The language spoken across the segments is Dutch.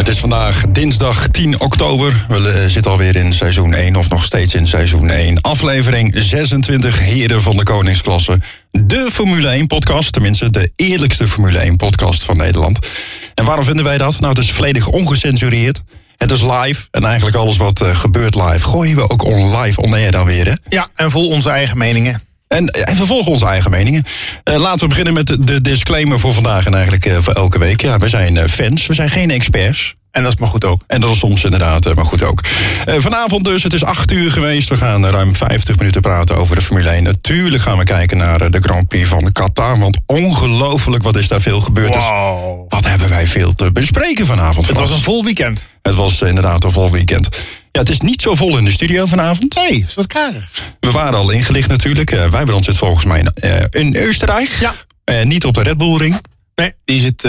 Het is vandaag dinsdag 10 oktober. We eh, zitten alweer in seizoen 1, of nog steeds in seizoen 1. Aflevering 26, Heren van de Koningsklasse. De Formule 1-podcast, tenminste de eerlijkste Formule 1-podcast van Nederland. En waarom vinden wij dat? Nou, het is volledig ongecensureerd. Het is live en eigenlijk alles wat uh, gebeurt live... gooien we ook on live on air dan weer, hè? Ja, en vol onze eigen meningen. En, en vervolgens onze eigen meningen. Uh, laten we beginnen met de disclaimer voor vandaag en eigenlijk uh, voor elke week. Ja, we zijn fans, we zijn geen experts. En dat is maar goed ook. En dat is soms inderdaad maar goed ook. vanavond dus, het is acht uur geweest. We gaan ruim 50 minuten praten over de Formule 1. Natuurlijk gaan we kijken naar de Grand Prix van Qatar. Want ongelooflijk wat is daar veel gebeurd. Wow. Dus wat hebben wij veel te bespreken vanavond. Het was een vol weekend. Het was inderdaad een vol weekend. Ja, het is niet zo vol in de studio vanavond. Nee, is wat karig. We waren al ingelicht natuurlijk. Uh, wij ons zit volgens mij uh, in Oostenrijk. Ja. Uh, niet op de Red Bull Ring. Nee, die zit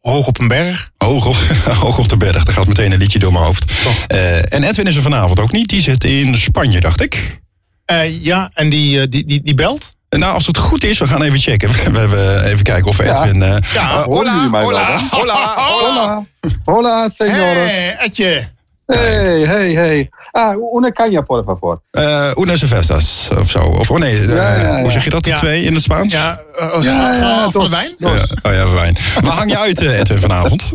hoog op een berg. Hoog op, hoog op de berg, daar gaat meteen een liedje door mijn hoofd. en Edwin is er vanavond ook niet. Die zit in Spanje, dacht ik. ja, en die, die, die, die belt? Nou, als het goed is, we gaan even checken. We hebben even kijken of Edwin... Ja, ja hola, hola, hola, hola, hola. Hola, señores. Hey, Etje. Hey, hey, hey. Ah, una caña, por favor. Uh, una cervezas, of zo. Of, oh nee, uh, ja, ja, ja. hoe zeg je dat, die twee in het Spaans? Ja, uh, ja, van wijn? oh ja, wijn. Waar hang je uit, Edwin, vanavond?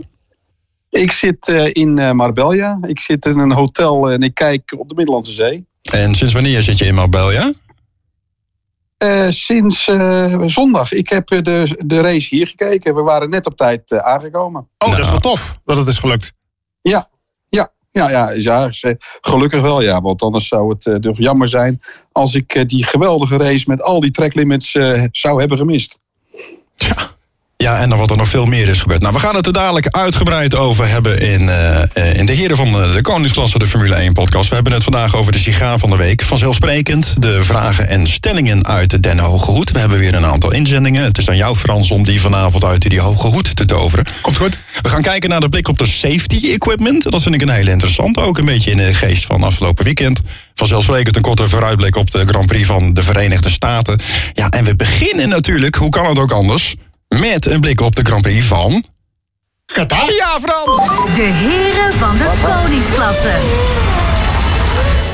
Ik zit in Marbella. Ik zit in een hotel en ik kijk op de Middellandse Zee. En sinds wanneer zit je in Marbella? Uh, sinds uh, zondag. Ik heb de, de race hier gekeken. We waren net op tijd uh, aangekomen. Oh, nou. dat is wel tof dat het is gelukt. Ja, ja, ja, ja, gelukkig wel ja. Want anders zou het uh, jammer zijn als ik die geweldige race met al die tracklimits zou hebben gemist. Ja. Ja, en dan wat er nog veel meer is gebeurd. Nou, we gaan het er dadelijk uitgebreid over hebben in, uh, in de Heren van de, de Koningsklasse, de Formule 1 podcast. We hebben het vandaag over de sigaar van de week. Vanzelfsprekend de vragen en stellingen uit Den Hoge Hoed. We hebben weer een aantal inzendingen. Het is aan jou, Frans, om die vanavond uit die Hoge Hoed te toveren. Komt goed. We gaan kijken naar de blik op de safety equipment. Dat vind ik een hele interessante. Ook een beetje in de geest van afgelopen weekend. Vanzelfsprekend een korte vooruitblik op de Grand Prix van de Verenigde Staten. Ja, en we beginnen natuurlijk, hoe kan het ook anders met een blik op de Grand Prix van... Qatar? Ja, Frans! De heren van de koningsklasse.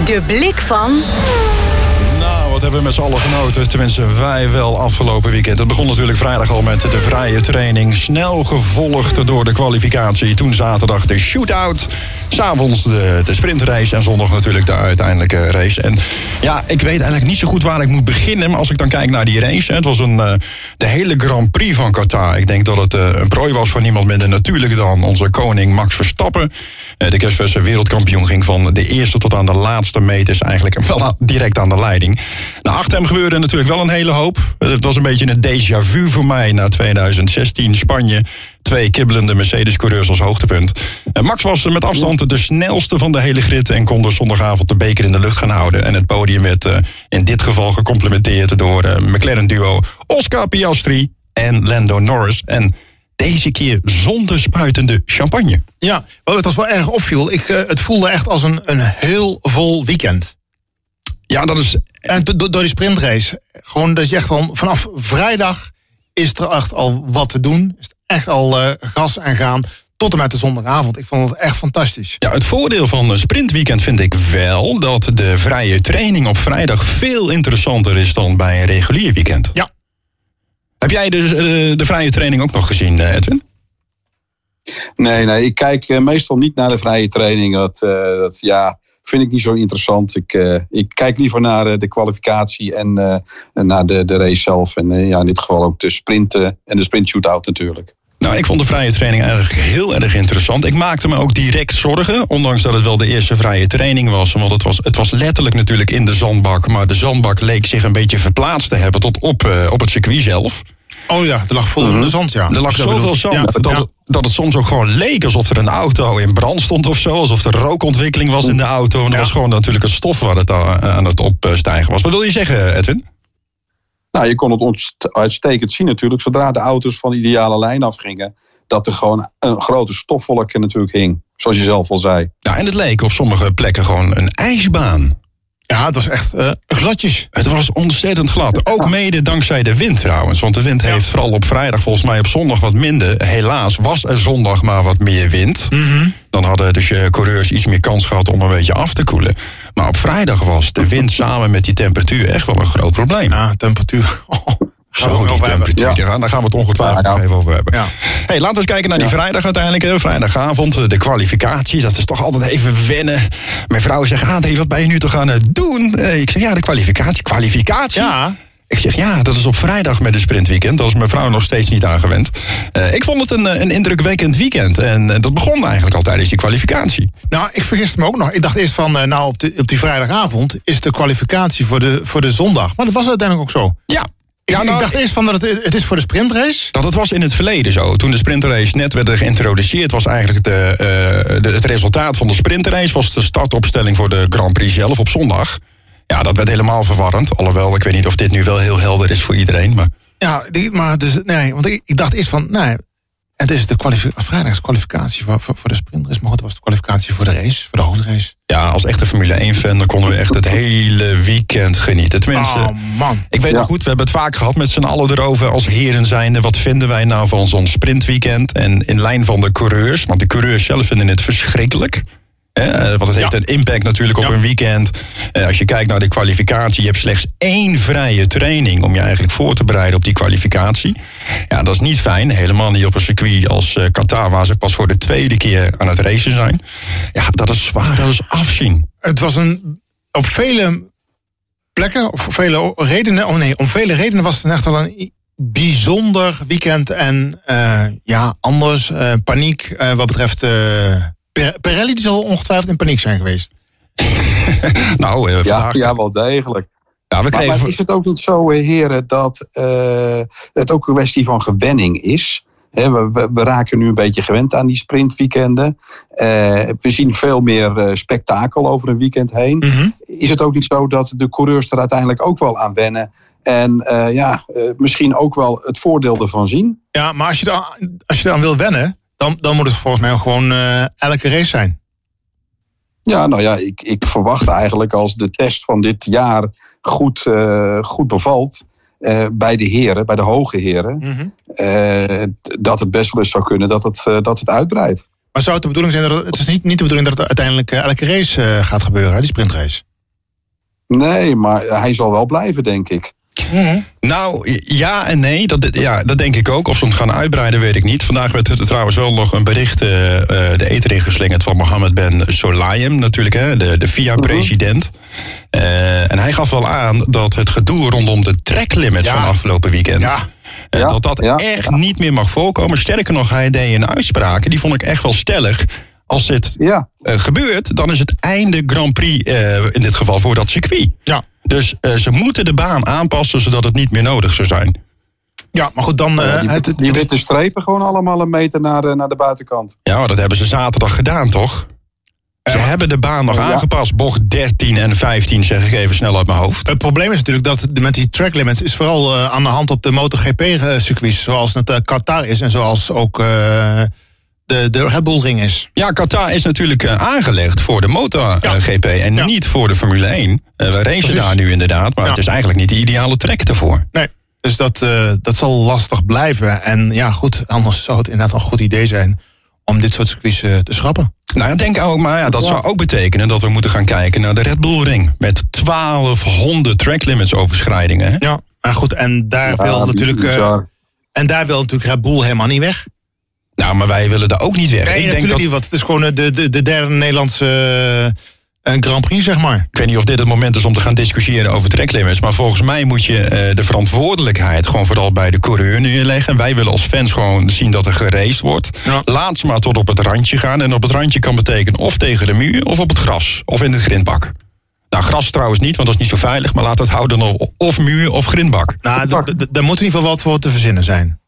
De blik van... Hebben we met z'n allen genoten? Tenminste, wij wel afgelopen weekend. Het begon natuurlijk vrijdag al met de vrije training. Snel gevolgd door de kwalificatie. Toen zaterdag de shootout. S'avonds de, de sprintrace en zondag natuurlijk de uiteindelijke race. En ja, ik weet eigenlijk niet zo goed waar ik moet beginnen. Maar als ik dan kijk naar die race. Het was een, uh, de hele Grand Prix van Qatar. Ik denk dat het uh, een prooi was van niemand minder natuurlijk dan onze koning Max Verstappen. Uh, de kerstverse wereldkampioen ging van de eerste tot aan de laatste meters eigenlijk wel direct aan de leiding. Nou, achter hem gebeurde natuurlijk wel een hele hoop. Het was een beetje een déjà vu voor mij na 2016 Spanje twee kibbelende Mercedes-coureurs als hoogtepunt. En Max was met afstand de snelste van de hele grid en kon dus zondagavond de beker in de lucht gaan houden. En het podium werd uh, in dit geval gecomplementeerd door uh, McLaren-duo Oscar Piastri en Lando Norris. En deze keer zonder spuitende champagne. Ja, wat het wel erg opviel, ik, uh, het voelde echt als een, een heel vol weekend. Ja, dat is... En door die sprintrace. Gewoon dat je echt al vanaf vrijdag is er echt al wat te doen. Is echt al uh, gas en gaan tot en met de zondagavond. Ik vond het echt fantastisch. Ja, het voordeel van een sprintweekend vind ik wel dat de vrije training op vrijdag veel interessanter is dan bij een regulier weekend. Ja. Heb jij de, de, de vrije training ook nog gezien, eh, Edwin? Nee, nee, ik kijk eh, meestal niet naar de vrije training. Dat, eh, dat ja, vind ik niet zo interessant. Ik, eh, ik kijk liever naar eh, de kwalificatie en eh, en naar de, de race zelf. En ja, in dit geval ook de sprinten en de sprint shootout natuurlijk. Nou, ik vond de vrije training eigenlijk heel erg interessant. Ik maakte me ook direct zorgen, ondanks dat het wel de eerste vrije training was. Want het was, het was letterlijk natuurlijk in de zandbak. Maar de zandbak leek zich een beetje verplaatst te hebben tot op, op het circuit zelf. Oh ja, er lag vol in de zand, ja. Er lag Zo zoveel zand Ja, dat, het, dat het soms ook gewoon leek alsof er een auto in brand stond of zo. Alsof er rookontwikkeling was in de auto. En er Ja. was gewoon natuurlijk een stof waar het aan aan het opstijgen was. Wat wil je zeggen, Edwin? Nou, je kon het uitstekend zien natuurlijk. Zodra de auto's van de ideale lijn afgingen, dat er gewoon een grote stofwolk natuurlijk hing. Zoals je zelf al zei. Ja, en het leek op sommige plekken gewoon een ijsbaan. Ja, het was echt eh, gladjes. Het was ontzettend glad. Ook mede dankzij de wind trouwens. Want de wind heeft vooral op vrijdag, volgens mij op zondag wat minder. Helaas was er zondag maar wat meer wind. Dan hadden dus je coureurs iets meer kans gehad om een beetje af te koelen. Maar op vrijdag was de wind samen met die temperatuur echt wel een groot probleem. Ja, temperatuur. Oh, Zo, die temperatuur. Daar gaan- Daar gaan we het ongetwijfeld Ja, ja. nog even over hebben. Ja. Hey, laten we eens kijken naar die vrijdag uiteindelijk. Vrijdagavond, eh, de kwalificatie. Dat is toch altijd even wennen. Mijn vrouw zegt, Adrie, wat ben je nu toch aan het doen? Eh, Ik zeg, ja, de kwalificatie. Kwalificatie? Ja, Ik zeg, ja, dat is op vrijdag met een sprintweekend. Dat is mijn vrouw nog steeds niet aangewend. Eh, ik vond het een, een indrukwekkend weekend. En dat begon eigenlijk al tijdens die kwalificatie. nou, ik vergiste me ook nog. Ik dacht eerst van, nou, op, de, op die vrijdagavond is de kwalificatie voor de, voor de zondag. Maar dat was uiteindelijk ook zo. Ja. Ja, ik nou, dacht eerst van dat het, het is voor de sprintrace. Dat het was in het verleden zo. Toen de sprintrace net werd geïntroduceerd, was eigenlijk de, eh, de, het resultaat van de sprintrace was de startopstelling voor de Grand Prix zelf op zondag. Ja, dat werd helemaal verwarrend. Alhoewel, ik weet niet of dit nu wel heel helder is voor iedereen. Maar Ja, die- maar dus, nee, want ik, ik dacht eerst van, nee, het is de kwalifi- vrijdag is kwalificatie voor, voor, voor de sprintrace. Maar goed, het was de kwalificatie voor de race, voor de hoofdrace. ja, als echte Formule 1-fan, dan konden we echt het hele weekend genieten. Tenminste, Oh man. ik weet Ja. nog goed, we hebben het vaak gehad met z'n allen erover als heren zijnde. Wat vinden wij nou van zo'n sprintweekend? En in lijn van de coureurs, want de coureurs zelf vinden het verschrikkelijk. Hè, eh, want het heeft Ja. een impact natuurlijk op Ja. een weekend. Eh, als je kijkt naar de kwalificatie, je hebt slechts één vrije training om je eigenlijk voor te bereiden op die kwalificatie. Ja, dat is niet fijn. Helemaal niet op een circuit als eh, Qatar, waar ze pas voor de tweede keer aan het racen zijn. Ja, dat is zwaar, dat is afzien. Het was een, op vele plekken, of voor vele redenen, oh nee, om vele redenen was het echt wel een bijzonder weekend. En eh, ja, anders, eh, paniek eh, wat betreft... Per- Pirelli die zal ongetwijfeld in paniek zijn geweest. Nou, eh, Ja, vandaag... ja wel degelijk. ja, we Maar, kregen... maar is het ook niet zo, eh, heren, dat eh, het ook een kwestie van gewenning is? Hè, we, we, we raken nu een beetje gewend aan die sprintweekenden. Eh, we zien veel meer eh, spektakel over een weekend heen. Mhm. Is het ook niet zo dat de coureurs er uiteindelijk ook wel aan wennen? En eh, ja, eh, misschien ook wel het voordeel ervan zien? Ja, maar als je, eraan, als je eraan wil wennen, dan, dan moet het volgens mij gewoon eh, elke race zijn. Ja, nou ja, ik, ik verwacht eigenlijk als de test van dit jaar goed, eh, goed bevalt. eh, bij de heren, bij de hoge heren. eh, dat het best wel eens zou kunnen dat het, dat het uitbreidt. Maar zou het de bedoeling zijn dat het, het is niet, niet de bedoeling dat het uiteindelijk elke race gaat gebeuren, hè, die sprintrace? Nee, maar hij zal wel blijven, denk ik. Nou, ja en nee. Dat, ja, dat denk ik ook. Of ze het gaan uitbreiden, weet ik niet. Vandaag werd er trouwens wel nog een bericht eh, eh, de eter ingeslingerd van Mohammed Ben Solayem, natuurlijk, hè, de, de FIA-president. Eh, en hij gaf wel aan dat het gedoe rondom de tracklimits Ja. van afgelopen weekend. Ja. Ja, dat dat echt niet meer mag voorkomen. Sterker nog, hij deed een uitspraak. Die vond ik echt wel stellig. Als dit Ja, gebeurt, dan is het einde Grand Prix in dit geval voor dat circuit. Ja. Dus eh, ze moeten de baan aanpassen zodat het niet meer nodig zou zijn. Ja, maar goed, dan... eh, die, het, het- die het is- witte strepen gewoon allemaal een meter naar, eh, naar de buitenkant. Ja, maar dat hebben ze zaterdag gedaan, toch? Ze Ja. hebben de baan nog Ja. aangepast. Bocht 13 en 15, zeg ik even snel uit mijn hoofd. het probleem is natuurlijk dat de- met die track limits is vooral eh, aan de hand op de MotoGP-circuits, zoals het Qatar is en zoals ook eh, de, de Red Bull Ring is. Ja, Qatar is natuurlijk eh, aangelegd voor de MotoGP en Ja. niet voor de Formule 1. Eh, we racen Precies. daar nu inderdaad, maar Ja. het is eigenlijk niet de ideale track ervoor. Nee. Dus dat, eh, dat zal lastig blijven. En ja, goed, anders zou het inderdaad een goed idee zijn om dit soort circuits eh, te schrappen. Nou, ik denk ook, maar ja, dat zou ook betekenen dat we moeten gaan kijken naar de Red Bull Ring. Met 1200 track limits overschrijdingen. Hè? Ja. Maar goed, en daar Ja, wil natuurlijk. eh. En daar wil natuurlijk Red Bull helemaal niet weg. Nou, maar wij willen daar ook niet weg. Nee, ik denk natuurlijk dat, niet. Want het is gewoon de, de, de derde Nederlandse uh, Grand Prix, zeg maar. Ik weet niet of dit het moment is om te gaan discussiëren over tracklimits. Maar volgens mij moet je uh, de verantwoordelijkheid gewoon vooral bij de coureur neerleggen. En wij willen als fans gewoon zien dat er geraced wordt. Ja. Laat ze maar tot op het randje gaan. En op het randje kan betekenen of tegen de muur of op het gras. Of in het grindbak. Nou, gras trouwens niet, want dat is niet zo veilig. Maar laat het houden op of muur of grindbak. Nou, daar moet in ieder geval wat voor te verzinnen zijn.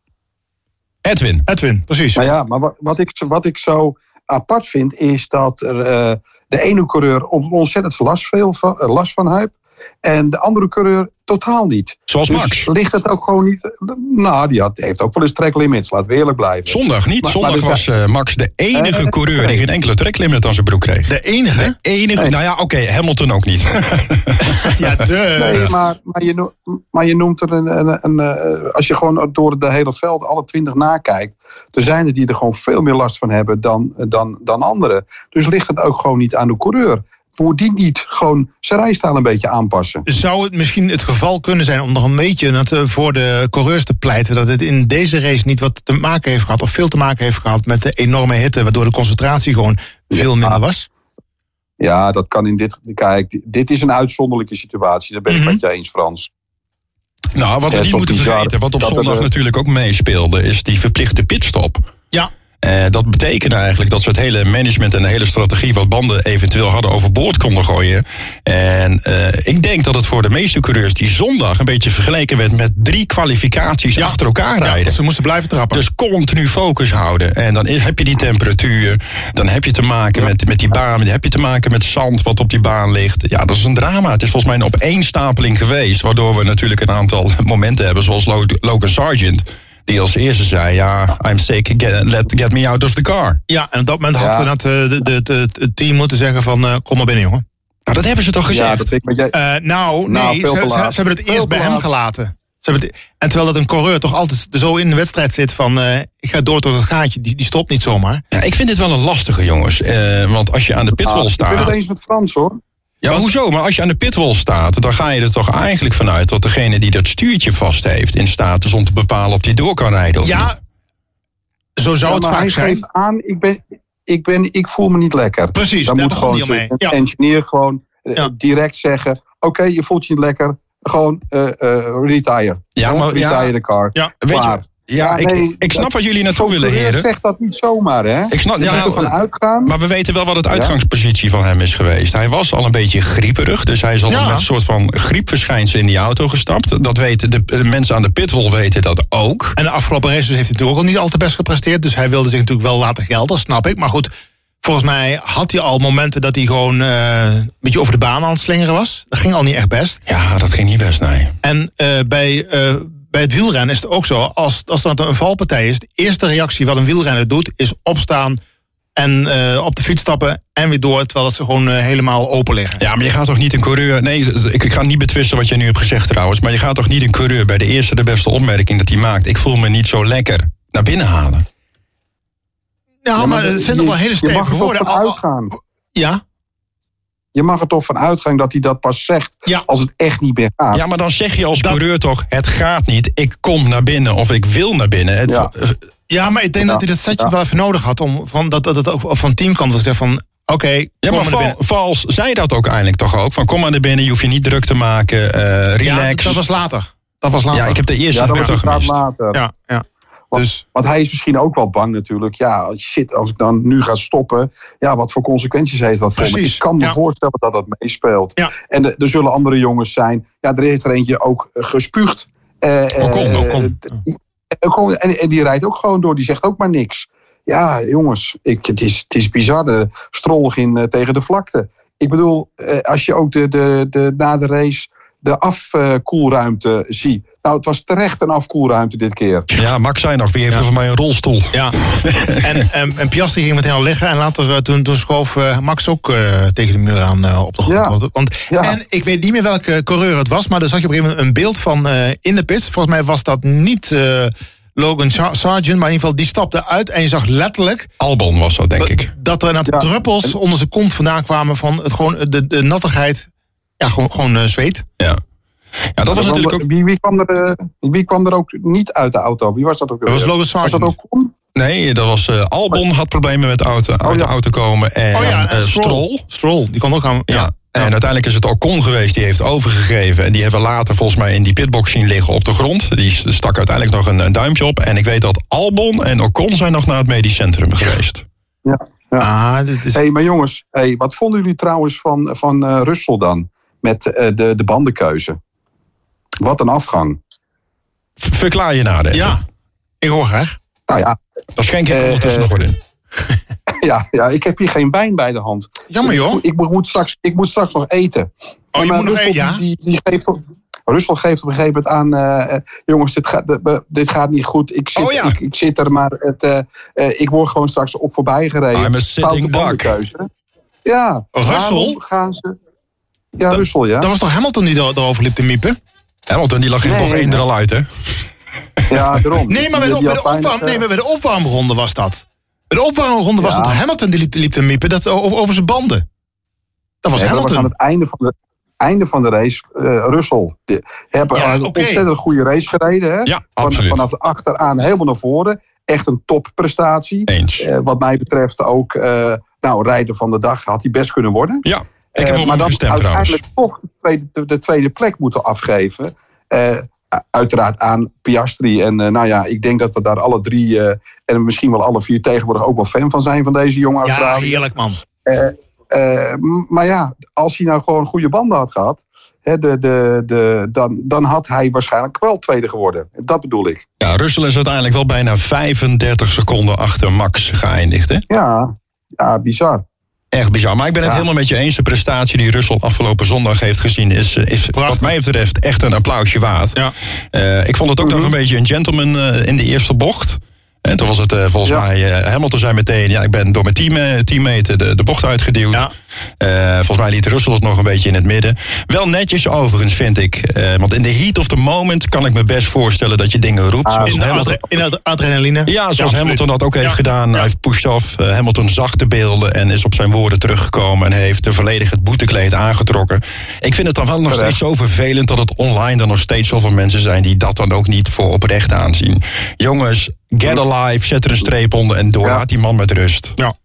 Edwin. Edwin, precies. Nou ja, maar wat, wat, ik, wat ik zo apart vind, is dat er, uh, de ene coureur ontzettend last, veel van, uh, last van heeft. En de andere coureur totaal niet. Zoals dus Max. Ligt het ook gewoon niet. Nou, die had, heeft ook wel eens tracklimits, laat we eerlijk blijven. Zondag niet. Maar- Zondag maar er was zijn- uh, Max de enige Eh, coureur die geen enkele tracklimit aan zijn broek kreeg. De enige? De enige. Nee. Nou ja, oké, Hamilton ook niet. Ja, de... Nee, maar, maar, je, no- maar je noemt er een. een, een eh, als je gewoon door de hele veld alle twintig nakijkt. Er zijn er die er gewoon veel meer last van hebben dan, dan, dan anderen. Dus ligt het ook gewoon niet aan de coureur. Moet die niet gewoon zijn rijstijl een beetje aanpassen? Zou het misschien het geval kunnen zijn om nog een beetje eh, voor de coureurs te pleiten dat het in deze race niet wat te maken heeft gehad of veel te maken heeft gehad met de enorme hitte, waardoor de concentratie gewoon veel minder was? Ja, dat kan in dit. Kijk, dit is een uitzonderlijke situatie. Daar ben ik Mhm. met je eens, Frans. nou, wat we niet moeten bizar vergeten, wat op er, zondag natuurlijk ook meespeelde, is die verplichte pitstop. Ja. Eh, dat betekende eigenlijk dat ze het hele management en de hele strategie wat banden eventueel hadden overboord konden gooien. En eh, ik denk dat het voor de meeste coureurs die zondag een beetje vergeleken werd met drie kwalificaties Ja. achter elkaar Ja, rijden. ze moesten blijven trappen. Dus continu focus houden. En dan heb je die temperatuur. Dan heb je te maken met, met die baan. Dan heb je te maken met zand wat op die baan ligt. Ja, dat is een drama. Het is volgens mij een opeenstapeling geweest. Waardoor we natuurlijk een aantal momenten hebben. Zoals Lo- Logan Sargent. Die als eerste zei, ja, I'm sick, get, let, get me out of the car. ja, en op dat moment Ja. had eh, de, de, de- het team moeten zeggen van eh, kom maar binnen jongen. Nou, dat hebben ze toch gezegd? Ja, dat weet ik met jij. Eh, nou, Nou, nee, veel ze, hebben het Veel eerst bij hem gelaten. Ze hebben het, en terwijl dat een coureur toch altijd zo in de wedstrijd zit van eh, ik ga door tot het gaatje, die, die stopt niet zomaar. Ja, ik vind dit wel een lastige, jongens. Eh, want als je aan de pitwall Ah, ik ben het staat... eens met Frans hoor. Ja, hoezo? Maar als je aan de pitwall staat, dan ga je er toch eigenlijk vanuit dat degene die dat stuurtje vast heeft, in staat is om te bepalen of die door kan rijden of Ja, niet. zo zou Ja, het maar vaak hij zijn. geeft aan, ik, ben, ik, ben, ik voel me niet lekker. Precies, Dan moet gewoon een Ja. engineer gewoon eh, Ja. direct zeggen... Oké, je voelt je niet lekker. Gewoon eh, eh, retire. Ja, maar- ja. retire de car. Ja. Weet je, ja, Ja, ik, nee, ik snap wat jullie naartoe willen, heren. zegt dat niet zomaar, hè? Ik snap, Je ja, ervan uitgaan. maar we weten wel wat het uitgangspositie van hem is geweest. Hij was al een beetje grieperig, dus hij is al Ja. met een soort van griepverschijnsel in die auto gestapt. Dat weten de, de mensen aan de pitwall weten dat ook. En de afgelopen races heeft hij natuurlijk ook al niet al te best gepresteerd. Dus hij wilde zich natuurlijk wel laten gelden, snap ik. Maar goed, volgens mij had hij al momenten dat hij gewoon eh, een beetje over de baan aan het slingeren was. Dat ging al niet echt best. Ja, dat ging niet best, nee. En eh, bij, eh, bij het wielrennen is het ook zo. Als, als dat een valpartij is, de eerste reactie wat een wielrenner doet, is opstaan en eh, op de fiets stappen en weer door. Terwijl dat ze gewoon eh, helemaal open liggen. Ja, maar je gaat toch niet een coureur... Nee, ik, ik ga niet betwisten wat jij nu hebt gezegd trouwens... maar je gaat toch niet een coureur bij de eerste de beste opmerking dat hij maakt... ik voel me niet zo lekker, naar binnen halen? Ja, maar het zijn nog wel hele Je mag stevige er toch woorden. Al- al- uitgaan. Ja, Je mag er toch van uitgaan dat hij dat pas zegt Ja. als het echt niet meer gaat. Ja, maar dan zeg je als Dat- coureur toch... het gaat niet, ik kom naar binnen of ik wil naar binnen. Het, Ja. ja, maar ik denk Ja, dat hij dat setje ja. wel even nodig had. Om van, dat, dat het ook van teamkant was zeggen van... Oké, Ja, kom maar Val. Vals zei dat ook eindelijk toch ook. Van kom maar naar binnen, je hoeft je niet druk te maken, eh, Ja, relax. dat, dat was later. Dat was later. Ja, ik heb de eerste Ja, dat was gemist. later. Ja, ja. Want, Dus- want hij is misschien ook wel bang natuurlijk. Ja, shit, als ik dan nu ga stoppen. Ja, wat voor consequenties heeft dat voor me? Ik kan me ja. voorstellen dat dat meespeelt. Ja. En er er zullen andere jongens zijn. Ja, er heeft er eentje ook eh, gespuugd. Eh, Ocon, eh, Ocon. eh, Ocon, En, en die rijdt ook gewoon door. Die zegt ook maar niks. Ja, jongens, ik, het, is, het is bizar. De eh, tegen de vlakte. Ik bedoel, als je ook de, de, de, na de race de afkoelruimte ziet. Nou, het was terecht een afkoelruimte dit keer. Ja, Max zei nog, wie heeft Ja. er voor mij een rolstoel? Ja, en, en, en Piastri ging meteen al liggen. En later eh, toen, toen schoof eh, Max ook eh, tegen de muur aan eh, op de grond. Ja. Want, want, Ja. En ik weet niet meer welke coureur het was. Maar daar zag je op een gegeven moment een beeld van eh, in de pits. Volgens mij was dat niet eh, Logan Sar- Sargent. Maar in ieder geval, die stapte uit. En je zag letterlijk Albon was dat, denk ik. dat er een aantal Ja. druppels onder zijn kont vandaan kwamen. Van het, gewoon, de, de nattigheid. Ja, gewoon, gewoon eh, zweet. Ja. Ja, dat was natuurlijk ook... Wie, wie, kwam er, eh, wie kwam er ook niet uit de auto? Wie was dat ook? Dat was Logan Was dat Sargent. ook Koen? Nee, dat was eh, Albon had problemen met de auto, uit de ja. auto komen. En Oh ja, eh, en Stroll. Stroll. Stroll, die kon ook aan. Ja. En uiteindelijk is het Ocon geweest, die heeft overgegeven. En die hebben we later volgens mij in die pitbox zien liggen op de grond. Die stak uiteindelijk nog een, een duimpje op. En ik weet dat Albon en Ocon zijn nog naar het medisch centrum geweest. Ja. Ah, dit is... Hé, maar jongens, hey, wat vonden jullie trouwens van, van eh, Russell dan? Met eh, de, de bandenkeuze. Wat een afgang. Verklaar je nader. Ja, ik hoor graag. Nou ja, Dat schenk ik Eh, ondertussen eh, nog wat in. ja, ja, ik heb hier geen wijn bij de hand. Jammer joh. Ik, moet- moet, straks, ik moet straks nog eten. Oh, je maar moet nog eten, ja? die, geeft op, Russell geeft op een gegeven moment aan... eh, eh, jongens, dit gaat, dit- gaat niet goed. Ik zit, Oh, ja. ik, ik zit er, maar het, eh, eh, ik word gewoon straks op voorbij gereden. I'm a sitting duck. bandenkeuze. Ja. Russell? waarom gaan ze... Ja, Russell, ja. Dat was toch Hamilton die er- erover liep te miepen? Hamilton die lag Nee, bocht 1 nee. er al uit, hè? Ja, daarom. Nee, maar bij de, bij de, opwarm, nee, maar bij de opwarmronde was dat. Bij de opwarmronde was Ja. het Hamilton die liep, liep te miepen dat, over, over zijn banden. Dat was Nee, dat was Hamilton. aan het einde van de, einde van de race. eh Russell. Die hebben Ja, een ontzettend goede race gereden. Hè? Ja, Van- absoluut. vanaf achteraan helemaal naar voren. Echt een topprestatie. Eens. Eh, wat mij betreft ook, eh, nou, rijder van de dag had hij best kunnen worden. Ja, ik heb Eh, op maar hem dan gestemd trouwens. uiteindelijk toch de tweede, de, de tweede plek moeten afgeven. Eh, uiteraard aan Piastri. En eh, nou ja, ik denk dat we daar alle drie, eh, en misschien wel alle vier tegenwoordig ook wel fan van zijn van deze jonge Ja, Australië. heerlijk man. Eh, maar ja, als hij nou gewoon goede banden had gehad, hè, de, de, de, dan, dan had hij waarschijnlijk wel tweede geworden. Dat bedoel ik. Ja, Russell is uiteindelijk wel bijna 35 seconden achter Max geëindigd, hè? Ja, ja bizar. Echt bizar. Maar ik ben het Ja. helemaal met je eens. De prestatie die Russell afgelopen zondag heeft gezien... is, is wat mij betreft echt een applausje waard. Ja. Eh, ik vond het ook nog een beetje een gentleman eh, in de eerste bocht. En toen was het eh, volgens Ja. mij... eh, Hamilton zei meteen... ja, ik ben door mijn team, eh, teammate de, de bocht uitgeduwd. Ja. Volgens mij liet Russell het nog een beetje in het midden. Wel netjes overigens, vind ik. Want in de heat of the moment kan ik me best voorstellen... dat je dingen roept. zoals In Hamilton- in adrenaline. ja, zoals. Hamilton dat ook heeft gedaan. Hij heeft pushed off. Hamilton zag de beelden en is op zijn woorden teruggekomen... en heeft volledig het boetekleed aangetrokken. Ik vind het dan wel nog steeds zo vervelend... dat het online dan nog steeds zoveel mensen zijn... die dat dan ook niet voor oprecht aanzien. Jongens, get alive, zet er een streep onder... en door, Ja. laat die man met rust. Ja.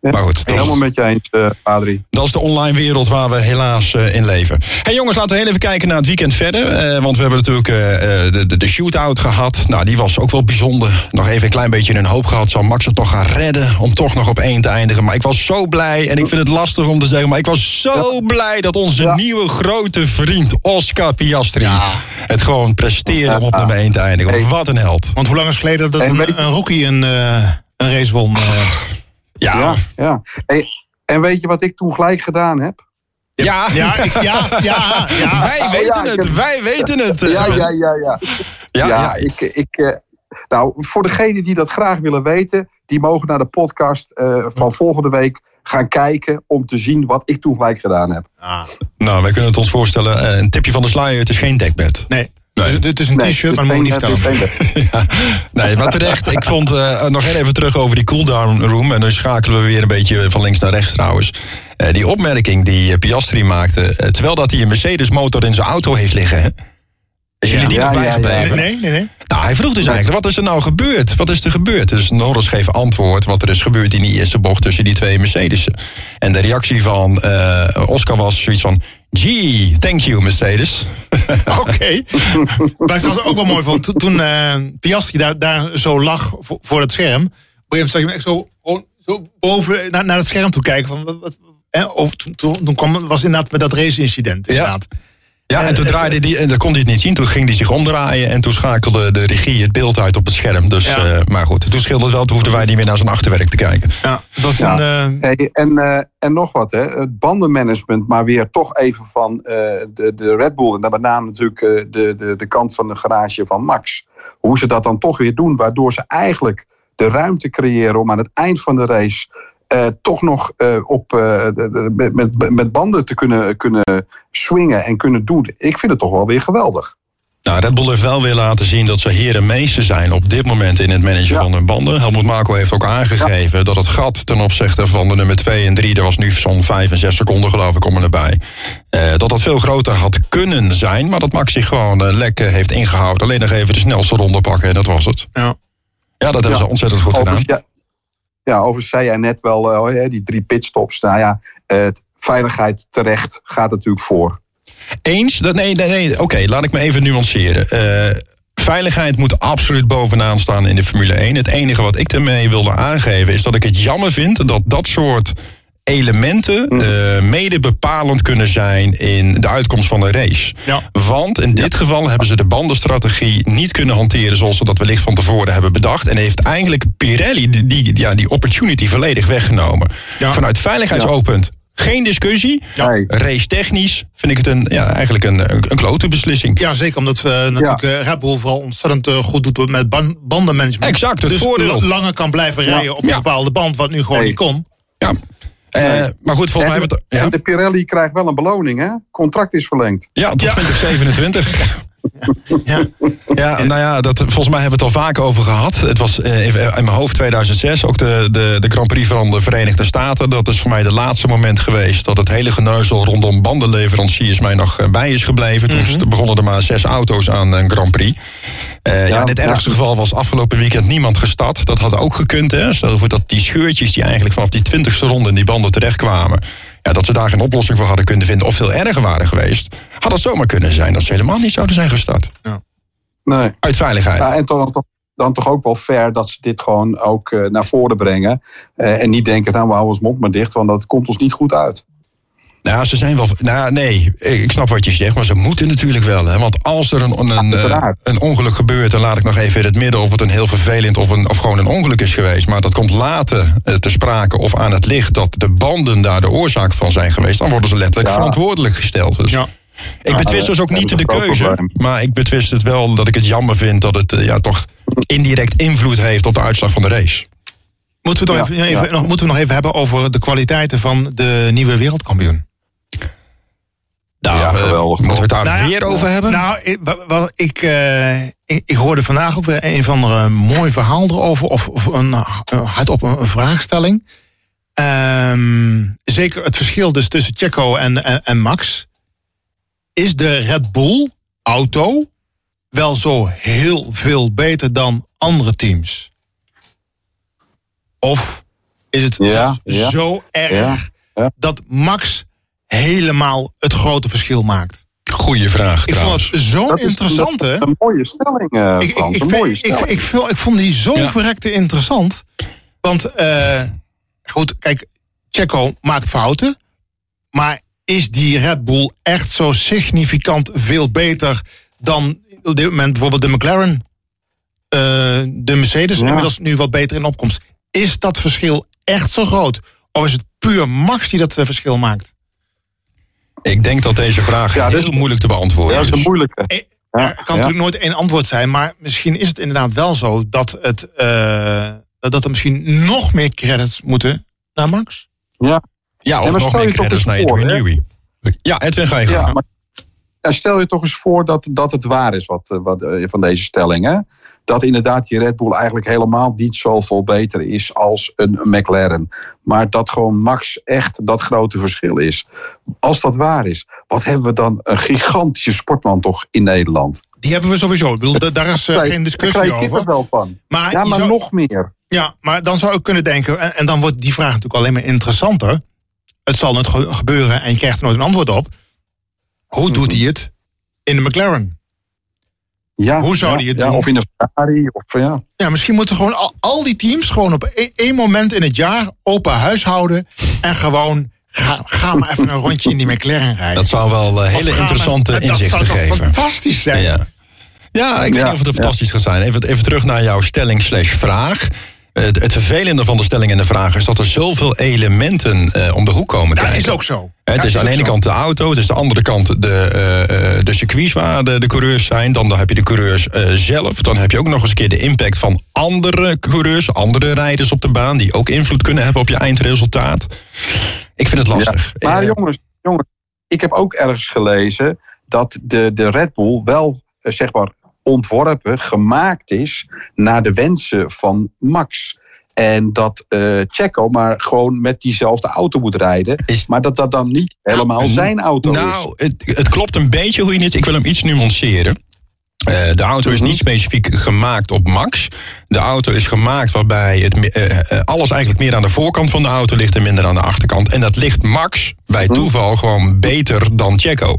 Maar goed, dat Helemaal met je eens, eh, Adrie. dat is de online wereld waar we helaas eh, in leven. Hey jongens, laten we heel even kijken naar het weekend verder. Eh, want we hebben natuurlijk eh, eh, de, de, de shootout gehad. Nou, die was ook wel bijzonder. Nog even een klein beetje een hoop gehad. Zal Max het nog gaan redden om toch nog op één te eindigen? Maar ik was zo blij. En ik vind het lastig om te zeggen. Maar ik was zo blij dat onze Ja. nieuwe grote vriend Oscar Piastri... het gewoon presteerde om op nummer één te eindigen. Hey. Wat een held. Want hoe lang is het geleden dat En een, een rookie een, eh, een race won? Ja, Ja, ja. Hey, en weet je wat ik toen gelijk gedaan heb? ja. ja, ik- ja, ja, ja. Wij Oh, weten het, heb- wij weten het. Ja, ja, ja, ja. ja, Ja, ja. ik, ik, eh, nou, voor degenen die dat graag willen weten, die mogen naar de podcast eh, van volgende week gaan kijken om te zien wat ik toen gelijk gedaan heb. Ah, Nou, wij kunnen het ons voorstellen. Eh, Een tipje van de sluier, het is geen dekbed. nee. Dus het is een Nee, t-shirt, maar moet niet geen- Ja. Nee, maar terecht. Ik vond eh, nog heel even terug over die cooldown room. En dan schakelen we weer een beetje van links naar rechts trouwens. Eh, die opmerking die eh, Piastri maakte. terwijl dat hij een Mercedes motor in zijn auto heeft liggen. Hè? Is jullie die Ja, nog ja, ja, bijgebleven? Nee, nee, nee. Nou, hij vroeg dus eigenlijk, wat is er nou gebeurd? Wat is er gebeurd? Dus Norris geeft antwoord wat er is gebeurd in die eerste bocht tussen die twee Mercedes'en. En de reactie van eh, Oscar was zoiets van, gee, thank you Mercedes. Oké. Maar ik was ook wel mooi van toen, eh, Piastri daar, daar zo lag voor, voor het scherm. Op moment zag je hem echt zo, zo boven naar, naar het scherm toe kijken. Van, wat, wat, hè? Of toen, toen, toen kwam, was inderdaad met dat race-incident. Inderdaad. Ja, en toen draaide die, en dan kon hij het niet zien. Toen ging hij zich omdraaien en toen schakelde de regie het beeld uit op het scherm. Dus, Ja. eh, maar goed, toen scheelde het wel. Toen hoefden wij niet meer naar zijn achterwerk te kijken. Ja, was Ja. een, eh, Hey, en, eh, en nog wat, hè. het bandenmanagement, maar weer toch even van eh, de, de Red Bull. En dan met name natuurlijk eh, de, de, de kant van de garage van Max. Hoe ze dat dan toch weer doen, waardoor ze eigenlijk de ruimte creëren om aan het eind van de race eh, toch nog eh, op, eh, de- de- met, met, met banden te kunnen, kunnen swingen en kunnen doen. Ik vind het toch wel weer geweldig. Nou, Red Bull heeft wel weer laten zien dat ze heren meester zijn op dit moment in het managen Ja. van hun banden. Helmut Marko heeft ook aangegeven dat het gat ten opzichte van de nummer 2 en 3, er was nu zo'n 5 en 6 seconden geloof ik, komen erbij. eh, dat dat veel groter had kunnen zijn, maar dat Max zich gewoon eh, lekker heeft ingehouden. Alleen nog even de snelste ronde pakken en dat was het. Ja. Ja, dat hebben Ja. ze ontzettend goed gedaan. Overigens, ja, ja, overigens zei jij net wel, eh, die drie pitstops. Nou ja, veiligheid terecht gaat natuurlijk voor. Eens? Dat, nee, nee, nee. Oké, laat ik me even nuanceren. Eh, veiligheid moet absoluut bovenaan staan in de Formule 1. Het enige wat ik ermee wilde aangeven is dat ik het jammer vind dat dat soort elementen eh, mede bepalend kunnen zijn in de uitkomst van een race. Ja. Want in dit geval hebben ze de bandenstrategie niet kunnen hanteren zoals ze dat wellicht van tevoren hebben bedacht. En heeft eigenlijk Pirelli die, die, ja, die opportunity volledig weggenomen. Ja. Vanuit veiligheidsoogpunt geen discussie. Nee. Race technisch vind ik het een, ja, eigenlijk een, een, een klote beslissing. Ja, zeker omdat we natuurlijk eh, Red Bull vooral ontzettend eh, goed doet met ban- bandenmanagement. Exact, het dus voordeel. la- langer kan blijven rijden op een Ja. bepaalde band, wat nu gewoon Hey. niet kon. Ja. Eh, maar goed, volgens mij En, hebben we het. Ja, en de Pirelli krijgt wel een beloning, hè? Contract is verlengd. ja tot Ja. 2027. Ja. Ja, nou ja, dat, volgens mij hebben we het al vaak over gehad. Het was eh, in mijn hoofd 2006, ook de, de, de Grand Prix van de Verenigde Staten. Dat is voor mij de laatste moment geweest dat het hele geneuzel rondom bandenleveranciers mij nog eh, bij is gebleven. Toen st- begonnen er maar zes auto's aan een Grand Prix. Eh, ja, in het ja. ergste geval was afgelopen weekend niemand gestart. Dat had ook gekund, hè. Stel voor dat die scheurtjes die eigenlijk vanaf die twintigste ronde in die banden terechtkwamen... Ja, dat ze daar geen oplossing voor hadden kunnen vinden of veel erger waren geweest... had het zomaar kunnen zijn dat ze helemaal niet zouden zijn gestart. Nee. Uit veiligheid. Ja, en dan, dan, dan toch ook wel fair dat ze dit gewoon ook eh, naar voren brengen. Eh, en niet denken, nou we houden ons mond maar dicht, want dat komt ons niet goed uit. Nou, ze zijn wel. Nou, nee, ik snap wat je zegt, maar ze moeten natuurlijk wel. Hè? Want als er een, een, een, uiteraard. een ongeluk gebeurt, dan laat ik nog even in het midden of het een heel vervelend of, een, of gewoon een ongeluk is geweest. Maar dat komt later eh, te sprake of aan het licht dat de banden daar de oorzaak van zijn geweest. Dan worden ze letterlijk Ja. verantwoordelijk gesteld. Dus Ja. ik betwist dus ook niet de keuze. Maar ik betwist het wel dat ik het jammer vind dat het eh, ja, toch indirect invloed heeft op de uitslag van de race. Moeten we, Ja, even, even- ja. nog, moeten we nog even hebben over de kwaliteiten van de nieuwe wereldkampioen? Nou, Ja, eh, geweldig, moeten we het daar Nou weer over hebben? Nou, ik, ik, eh, ik, ik hoorde vandaag ook weer een van de mooi verhaal erover. Of, of een, een hardop een, een vraagstelling. Ehm, zeker het verschil dus tussen Checo en, en, en Max. Is de Red Bull auto wel zo heel veel beter dan andere teams? Of is het Ja, zelfs ja, zo erg ja, ja. dat Max helemaal het grote verschil maakt? Goeie vraag. Ik vond het zo'n is- interessant, dat is hè? Een mooie stelling, eh, Ik, ik, Frans. ik, een mooie ik, stelling. ik, vond- ik vond die zo Ja. verrekte interessant. Want, eh, goed, kijk, Checo maakt fouten. Maar is die Red Bull echt zo significant veel beter dan op dit moment bijvoorbeeld de McLaren? Eh, de Mercedes, Ja. inmiddels nu wat beter in opkomst. Is dat verschil echt zo groot? Of is het puur Max die dat verschil maakt? Ik denk dat deze vraag Ja, heel dus- moeilijk te beantwoorden ja, dat is een moeilijke. Eh, Ja, er kan ja. natuurlijk nooit één antwoord zijn, maar misschien is het inderdaad wel zo dat, het, eh, dat er misschien nog meer credits moeten naar Max. Ja, Ja, of Ja, nog meer credits naar hè? Newey. Ja, Edwin, ga je gang. ja maar ja, stel je toch eens voor dat, dat het waar is wat, eh, wat, van deze stelling. Hè? Dat inderdaad die Red Bull eigenlijk helemaal niet zoveel beter is als een McLaren. Maar dat gewoon Max echt dat grote verschil is. Als dat waar is, wat hebben we dan een gigantische sportman toch in Nederland? Die hebben we sowieso. Ik bedoel, da- daar is eh, geen daar discussie krijg ik er over. wel van. Maar, Ja, maar zou- nog meer. ja, maar dan zou ik kunnen denken, en, en dan wordt die vraag natuurlijk alleen maar interessanter. Het zal ge- gebeuren en je krijgt er nooit een antwoord op. Hoe doet hij het in de McLaren? Ja, Hoe zou ja, die het ja, doen? Of in een Ferrari. Of, ja. Ja, misschien moeten gewoon al, al die teams gewoon op één, moment in het jaar open huis houden. En gewoon ga, ga maar even een rondje in die McLaren rijden. Dat zou wel eh, hele maar- interessante dat inzichten geven. fantastisch zijn. Ja. ja, ik weet Ja, niet of het ja. fantastisch gaat zijn. Even, even terug naar jouw stelling slash vraag. Het, het vervelende van de stelling en de vraag is dat er zoveel elementen eh, om de hoek komen Dat kijken. is ook zo. Het is aan de ene zo. kant de auto, het is aan de andere kant de, eh, eh, de circuits waar de, de coureurs zijn. Dan, dan heb je de coureurs zelf. Dan heb je ook nog eens een keer de impact van andere coureurs, andere rijders op de baan, die ook invloed kunnen hebben op je eindresultaat. Ik vind het lastig. Ja. Maar jongens, jongens, ik heb ook ergens gelezen dat de, de Red Bull wel zeg maar ontworpen, gemaakt is naar de wensen van Max. En dat eh Checo maar gewoon met diezelfde auto moet rijden. Is- Maar dat dat dan niet helemaal zijn auto is. Nou, het, het klopt een beetje hoe je het... Ik wil hem iets nuanceren. Eh, de auto is niet specifiek gemaakt op max. De auto is gemaakt waarbij het, eh, eh, alles eigenlijk meer aan de voorkant van de auto ligt en minder aan de achterkant. En dat ligt max bij Mhm. toeval gewoon beter dan Checo.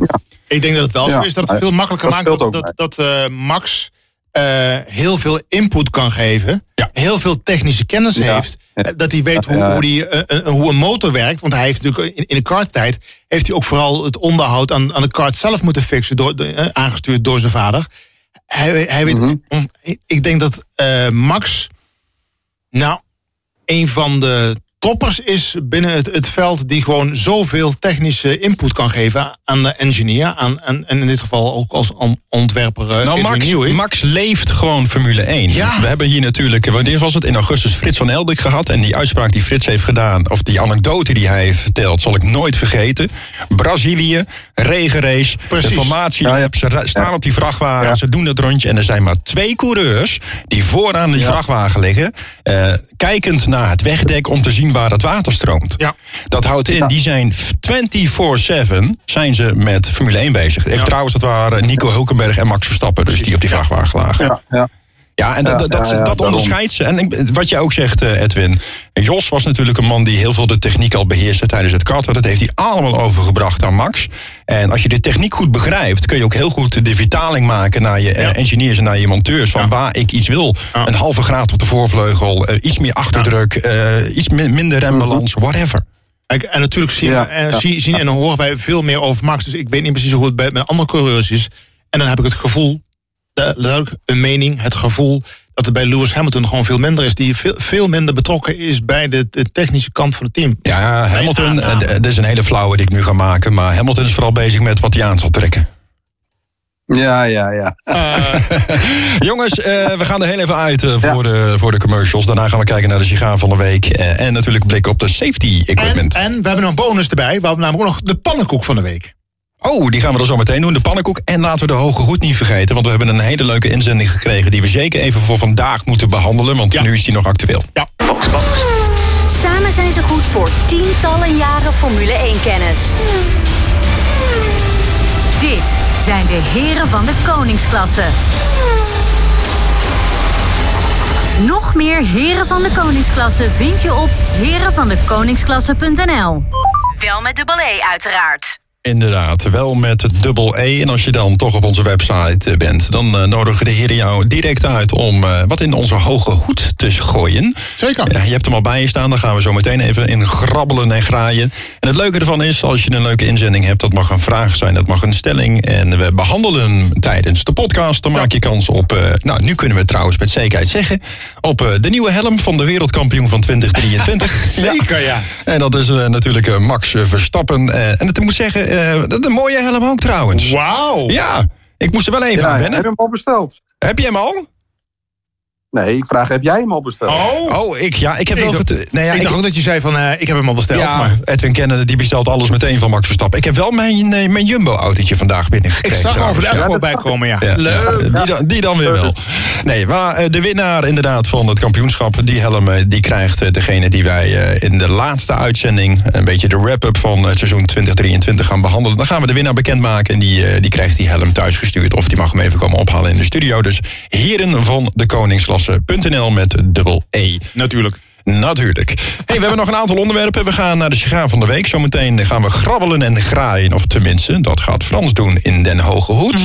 Ik denk dat het wel zo Ja, is dat het veel makkelijker dat maakt dat, dat, dat eh, Max eh, heel veel input kan geven. Ja. Heel veel technische kennis Ja. heeft. Ja. Dat hij weet hoe, Ja. hoe, die, hoe een motor werkt. Want hij heeft natuurlijk in, in de karttijd heeft hij ook vooral het onderhoud aan, aan de kart zelf moeten fixen. Door, de- aangestuurd door zijn vader. Hij, hij weet, om- ik denk dat eh, Max nou een van de toppers is binnen het, het veld die gewoon zoveel technische input kan geven aan de engineer. Aan, aan, en in dit geval ook als on- ontwerper eh, Nou, Max. Max leeft gewoon Formule 1. Ja. We hebben hier natuurlijk, wanneer was het? In augustus Frits van Eldik gehad. En die uitspraak die Frits heeft gedaan, of die anekdote die hij heeft verteld, zal ik nooit vergeten. Brazilië, regenrace, Precies. de formatie. Ja, ja. Ze staan Ja. op die vrachtwagen, Ja. ze doen dat rondje. En er zijn maar twee coureurs die vooraan die Ja. vrachtwagen liggen. eh, kijkend naar het wegdek om te zien waar het water stroomt. Ja. Dat houdt in, die zijn 24-7 zijn ze met Formule 1 bezig. Even trouwens, dat waren Nico Hulkenberg en Max Verstappen, dus die op die vrachtwagen lagen. Ja, ja. En dat, Ja, dat, dat, ja, ja, dat daarom. onderscheidt ze. En ik- wat jij ook zegt, eh, Edwin. Jos was natuurlijk een man die heel veel de techniek al beheerste tijdens het karten. Dat heeft hij allemaal overgebracht aan Max. En als je de techniek goed begrijpt, kun je ook heel goed de vertaling maken naar je eh, Ja. engineers en naar je monteurs. Van Ja. waar ik iets wil. Ja. Een halve graad op de voorvleugel, eh, iets meer achterdruk, eh, iets mi- minder rembalans, whatever. Kijk, En natuurlijk zien, Ja, ja. zie- zien en horen wij veel meer over Max. Dus ik weet niet precies hoe het bij, met andere coureurs is. En dan heb ik het gevoel, duidelijk een mening, het gevoel dat het bij Lewis Hamilton gewoon veel minder is. Die veel, veel minder betrokken is bij de, de technische kant van het team. Ja, Hamilton, ja, ja. eh, dit is een hele flauwe die ik nu ga maken. Maar Hamilton is vooral bezig met wat hij aan zal trekken. Ja, ja, ja. Jongens, eh, we gaan er heel even uit eh, voor, de, voor de commercials. Daarna gaan we kijken naar de sigaar van de week. eh, en natuurlijk blik op de safety En, equipment. en we hebben nog een bonus erbij. We hebben namelijk ook nog de pannenkoek van de week. Oh, die gaan we er zo meteen doen. De pannenkoek. En laten we de hoge goed niet vergeten. Want we hebben een hele leuke inzending gekregen... die we zeker even voor vandaag moeten behandelen. Want Ja. nu is die nog actueel. Ja. Samen zijn ze goed voor tientallen jaren Formule 1-kennis. Dit zijn de heren van de koningsklasse. Nog meer heren van de koningsklasse vind je op herenvandekoningsklasse.nl. Wel met dubbel E uiteraard. Inderdaad, wel met dubbel E. En als je dan toch op onze website eh, bent... dan eh, nodigen de heren jou direct uit om eh, wat in onze hoge hoed te gooien. Zeker. Ja, je hebt hem al bij je staan, daar gaan we zo meteen even in grabbelen en graaien. En het leuke ervan is, als je een leuke inzending hebt... dat mag een vraag zijn, dat mag een stelling. En we behandelen tijdens de podcast. Dan maak je kans op, nou nu kunnen we het trouwens met zekerheid zeggen... op de nieuwe helm van de wereldkampioen van 2023. Zeker, ja. En dat is natuurlijk Max Verstappen. En het moet zeggen, eh, dat is een mooie helm ook trouwens. Wauw. Ja, ik moest er wel even ja aan heb wennen. je hem al besteld? Heb je hem al? Nee, ik vraag, heb jij hem al besteld? Oh. Oh, ik, ja, ik heb Ik wel... dacht- nee, ja, ik ik- dacht ook dat je zei van, eh, ik heb hem al besteld. Ja, maar Edwin Kennen die bestelt alles meteen van Max Verstappen. Ik heb wel mijn, eh, mijn Jumbo-autootje vandaag ik binnengekregen. zag hem over de Ja, voorbij komen, ja. Ja, Leuk. ja, die, dan, die dan weer wel. Nee, maar eh, de winnaar inderdaad van het kampioenschap, die helm, eh, die krijgt eh, degene die wij eh, in de laatste uitzending, een beetje de wrap-up van het seizoen 2023 gaan behandelen. Dan gaan we de winnaar bekendmaken en die, eh, die krijgt die helm thuisgestuurd. Of die mag hem even komen ophalen in de studio. Dus heren van de koningsklasse.nl met dubbel E. Natuurlijk. Natuurlijk. Hey, we hebben nog een aantal onderwerpen. We gaan naar de sigaar van de week. Zometeen gaan we grabbelen en graaien. Of tenminste, dat gaat Frans doen in Den Hoge Hoed.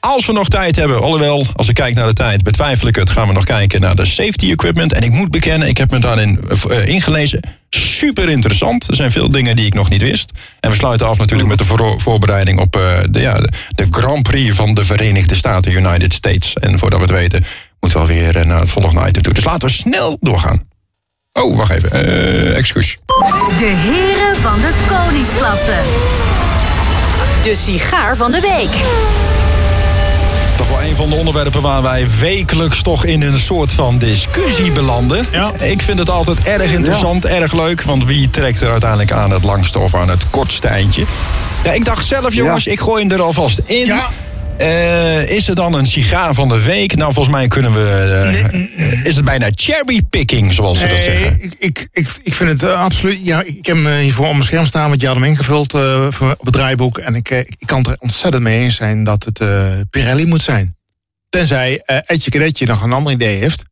Als we nog tijd hebben, alhoewel, als ik kijk naar de tijd, betwijfel ik het, gaan we nog kijken naar de safety equipment. En ik moet bekennen, ik heb me daarin eh, ingelezen. Super interessant. Er zijn veel dingen die ik nog niet wist. En we sluiten af natuurlijk met de voor- voorbereiding op eh, de, ja, de Grand Prix van de Verenigde Staten, United States. En voordat we het weten, moeten we alweer eh, naar het volgende item toe. Dus laten we snel doorgaan. Oh, wacht even. Eh excuus. De heren van de koningsklasse. De sigaar van de week. Toch wel een van de onderwerpen waar wij wekelijks toch in een soort van discussie belanden. Ja. Ik vind het altijd erg interessant, erg leuk. Want wie trekt er uiteindelijk aan het langste of aan het kortste eindje? Ja, ik dacht zelf, jongens, ik gooi hem er alvast in. Ja. Eh, is het dan een sigaar van de week? Nou, volgens mij kunnen we. eh, is het bijna cherrypicking, zoals ze dat zeggen? Ik, ik, ik, ik vind het eh, absoluut. Ja, ik heb hem eh, hiervoor op mijn scherm staan, want je had hem ingevuld eh, voor, op het draaiboek. En ik, eh, ik kan het er ontzettend mee eens zijn dat het eh, Pirelli moet zijn. Tenzij eh Etje Kadetje nog een ander idee heeft.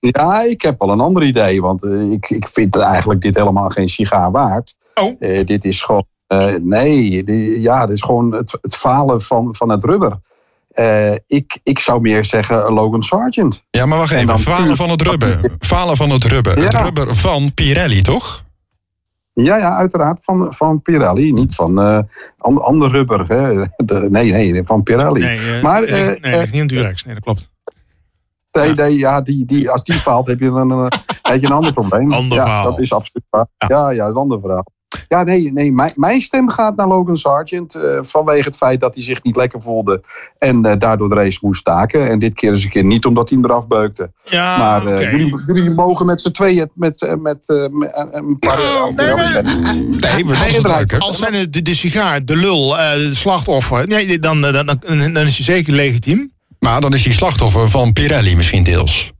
Ja, ik heb wel een ander idee. Want eh, ik, ik vind eigenlijk dit helemaal geen sigaar waard. Oh. Eh, dit is gewoon. Eh, nee, die- ja, dit is gewoon het, het falen van, van het rubber. Eh, ik, ik zou meer zeggen Logan Sargent. Ja, maar wacht En even. Falen van het rubber. Falen van het rubber. Het rubber van Pirelli, toch? Ja, ja, uiteraard van, van Pirelli. Niet van eh ander, ander rubber. Hè. De, nee, nee, van Pirelli. Nee, eh, maar nee, eh, nee, ligt niet in Durex. Nee, dat klopt. nee, nee, ja, die, die, als die faalt, heb je een, een, heb je een ander probleem. Ander ja, verhaal. Dat is absoluut waar. Ja. Ja, ja, een ander verhaal. Ja, nee, nee mijn, mijn stem gaat naar Logan Sargent. eh, vanwege het feit dat hij zich niet lekker voelde. En eh, daardoor de race moest staken. En dit keer eens een keer niet omdat hij hem eraf beukte. Ja, maar eh, oké. jullie, jullie mogen met z'n tweeën met, met, met een paar. Nou, nee, maar- Nee, hè? Als zijn de, de sigaar, de lul, eh de slachtoffer, nee, dan, dan, dan, dan is hij zeker legitiem. Maar dan is hij slachtoffer van Pirelli misschien deels.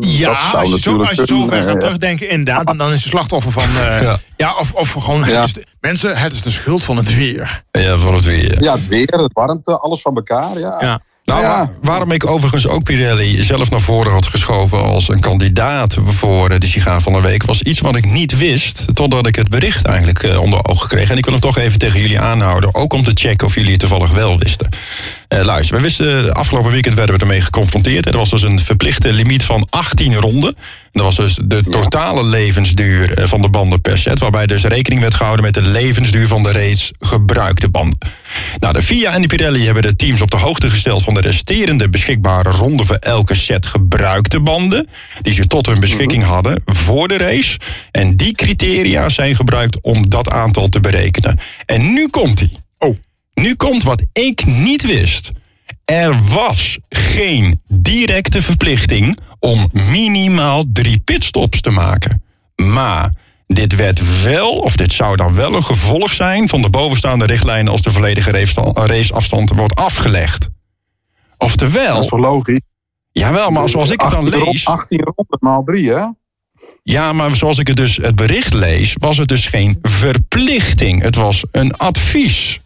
Ja, Dat zou als je, zo, als je ver gaat terugdenken, inderdaad, dan, dan is hij slachtoffer van. eh, Ja. ja. of, of gewoon. Ja. Het is de- mensen, het is de schuld van het weer. Ja, voor het weer. Ja, het weer, het warmte, alles van elkaar. Ja. Ja. Nou, Ja. waar- waarom ik overigens ook Pirelli zelf naar voren had geschoven als een kandidaat voor de sigaar van de week, was iets wat ik niet wist, totdat ik het bericht eigenlijk eh, onder ogen kreeg. En ik wil hem toch even tegen jullie aanhouden, ook om te checken of jullie het toevallig wel wisten. Eh, luister, we wisten, eh, afgelopen weekend werden we ermee geconfronteerd. Er was dus een verplichte limiet van 18 ronden. En dat was dus de totale levensduur eh, van de banden per set. Waarbij dus rekening werd gehouden met de levensduur van de reeds gebruikte banden. Nou, de FIA en de Pirelli hebben de teams op de hoogte gesteld van de resterende beschikbare ronden voor elke set gebruikte banden. Die ze tot hun beschikking hadden voor de race. En die criteria zijn gebruikt om dat aantal te berekenen. En nu komt hij. Oh. Nu komt wat ik niet wist. Er was geen directe verplichting om minimaal drie pitstops te maken. Maar dit werd wel, of dit zou dan wel een gevolg zijn van de bovenstaande richtlijnen als de volledige raceafstand- wordt afgelegd. Dat is Oftewel, toch logisch? jawel, maar zoals ik het dan 18 lees. 18 ronden maal 3, hè? Ja, maar zoals ik het dus het bericht lees, was het dus geen verplichting. Het was een advies.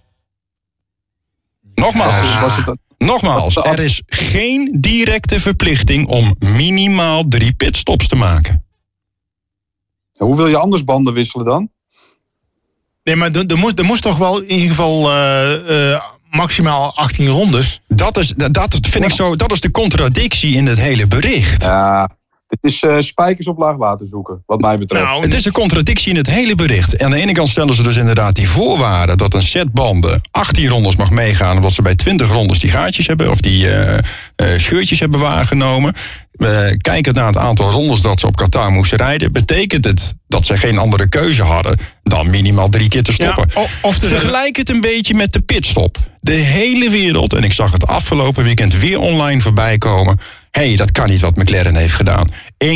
Nogmaals. Was het, Nogmaals, er is geen directe verplichting om minimaal drie pitstops te maken. hoe wil je anders banden wisselen dan? Nee, maar er, er, moest, er moest toch wel in ieder geval eh, eh, maximaal 18 rondes. Dat, is, dat, dat vind ik zo, dat is de contradictie in het hele bericht. Ja, dit is eh, spijkers op laag water zoeken, wat mij betreft. Nou, Het is een contradictie in het hele bericht. Aan de ene kant stellen ze dus inderdaad die voorwaarden dat een set banden 18 rondes mag meegaan, omdat ze bij 20 rondes die gaatjes hebben of die eh, eh, scheurtjes hebben waargenomen. Eh, kijkend naar het aantal rondes dat ze op Qatar moesten rijden, betekent het dat ze geen andere keuze hadden dan minimaal drie keer te stoppen. Ja, of de- Vergelijk het een beetje met de pitstop. De hele wereld, en ik zag het afgelopen weekend weer online voorbij komen. Hé, hey, dat kan niet wat McLaren heeft gedaan. 1,8